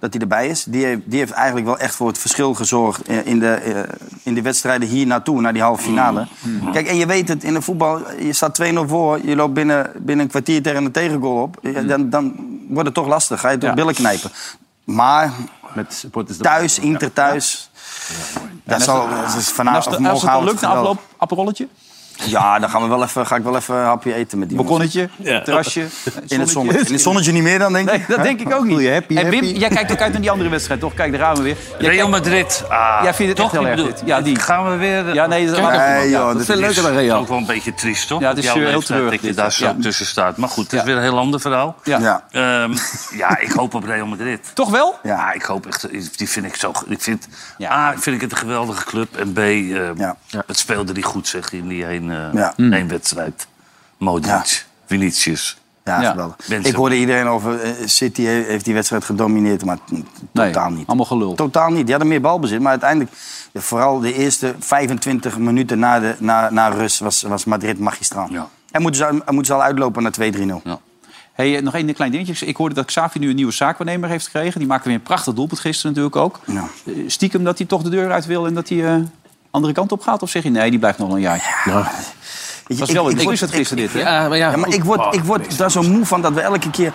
dat hij erbij is. Die heeft, die heeft eigenlijk wel echt voor het verschil gezorgd eh, in de, eh, in de wedstrijden hier naartoe, naar die halve finale. Kijk, en je weet het, in de voetbal, je staat 2-0 voor, je loopt binnen, binnen een kwartier tegen een tegengoal op. Dan, dan wordt het toch lastig, ga je toch Ja. billen knijpen. Maar Met supporters thuis, Inter thuis, dat zal dat is En vanavond als, het- als morgen het lukt, een afloop, aperolletje? Ja, dan gaan we wel even, ga ik wel even een hapje eten met die. Balkonnetje, terrasje. In het zonnetje. In het zonnetje niet meer dan, denk ik. Nee, dat denk ik ook niet. happy, en Wim, happy. jij kijkt ook uit naar die andere wedstrijd, toch? Kijk, daar gaan we weer. Jij Real kijkt- Madrid. Ah, Jij vindt het toch? echt heel erg. Ja, die. Gaan we weer... Ja, nee, dat ook ja, joh, dat is veel leuker dan is Real. ook wel een beetje triest, toch? Ja, het is, heel treurig, Dat je daar zo Ja. tussen staat. Maar goed, het is weer een heel ander verhaal. Ja. Ja. Ehm, ja, ik hoop op Real Madrid. Toch wel? Ja, ik hoop echt. Die vind ik zo. Ik vind, A, vind ik het een geweldige club. En B, eh, het speelde die goed zeg in die één, eh, Ja. één wedstrijd. Modric, Vinicius. Ja, Ja. geweldig. Ik hoorde iedereen over eh, City he- heeft die wedstrijd gedomineerd, maar totaal niet. Allemaal gelul. Totaal niet. Die hadden meer balbezit, maar uiteindelijk, ja, vooral de eerste 25 minuten na, de, na, na rust, was, was Madrid magistraal. En moeten ze, moeten ze al uitlopen naar 2-3-0. Hey, eh, nog één klein dingetje. Ik hoorde dat Xavi nu een nieuwe zaakwaarnemer heeft gekregen. Die maakte weer een prachtig doelpunt gisteren natuurlijk ook. Eh, Stiekem dat hij toch de deur uit wil en dat hij eh andere kant op gaat? Of zeg je nee, die blijft nog wel een jaar? Dat was wel een ding is dat gisteren dit, hè? Ja, maar, ik word, ik word daar zo moe van dat we elke keer...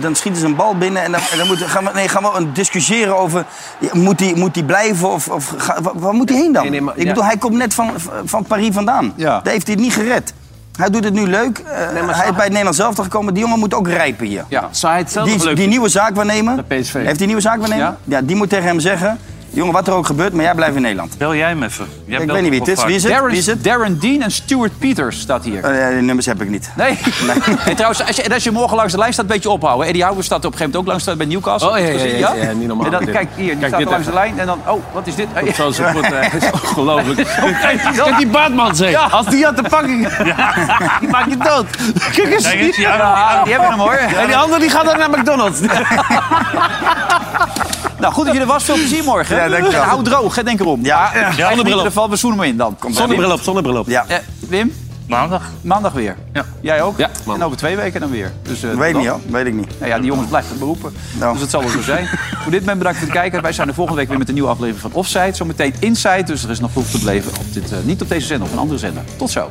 dan schieten ze een bal binnen en dan, en dan moeten, gaan, we, nee, gaan we een discussiëren over... ja, Moet hij moet die blijven of, of ga- waar, waar moet hij heen dan? ik ja. bedoel, hij komt net van, van Paris vandaan. Daar heeft hij het niet gered. Hij doet het nu leuk. Eh, hij is bij het Nederlands zelf gekomen. Die jongen moet ook rijpen hier. Ja. Zou hij het zelf Die, leuk die nieuwe zaakwaarnemer, PSV. heeft die nieuwe zaakwaarnemer? Ja. Ja. die moet tegen hem zeggen... Jongen, wat er ook gebeurt, maar jij blijft in Nederland. Bel jij hem even. Jij Ik weet niet wie het is. Wie is het? Darren, Wie is het? Darren Dean en Stuart Peters staat hier. Eh, die nummers heb ik niet. Nee. En trouwens, als je, en als je morgen langs de lijn staat, een beetje ophouden. Eddie Houwer staat op een gegeven moment ook langs bij Newcastle. Oh, ja, ja, gezien? ja, ja, niet normaal, En dan, kijk hier, die Kijk, staat langs de lijn en dan, oh, wat is dit? Komt zo zijn voet, eh, is ongelooflijk. Kijk, die Baatman zeg. Ja. Als die had de pakking. Die maakt je dood. Kijk eens. Die hebben hem hoor. En die andere die gaat dan naar McDonald's. Nou, goed dat je er was. Veel plezier morgen. Ja, dankjewel. En hou droog, hè, denk erom. Ja. ja. Zonnebril op. In ieder geval, we zoenen hem in dan. Zonnebril op, zonnebril op. Ja. Eh, Wim, Maandag. maandag weer. Ja. Jij ook? Ja, En over twee weken dan weer. Dus, eh, Weet dan- niet hoor, weet ik niet. Nou ja, die jongens blijven het beroepen. Nou. Dus dat zal wel zo zijn. Voor dit moment bedankt voor het kijken. Wij zijn de volgende week weer met een nieuwe aflevering van Offside. Zometeen Inside. Dus er is nog genoeg te beleven. Op dit, eh, niet op deze zender, op een andere zender. Tot zo.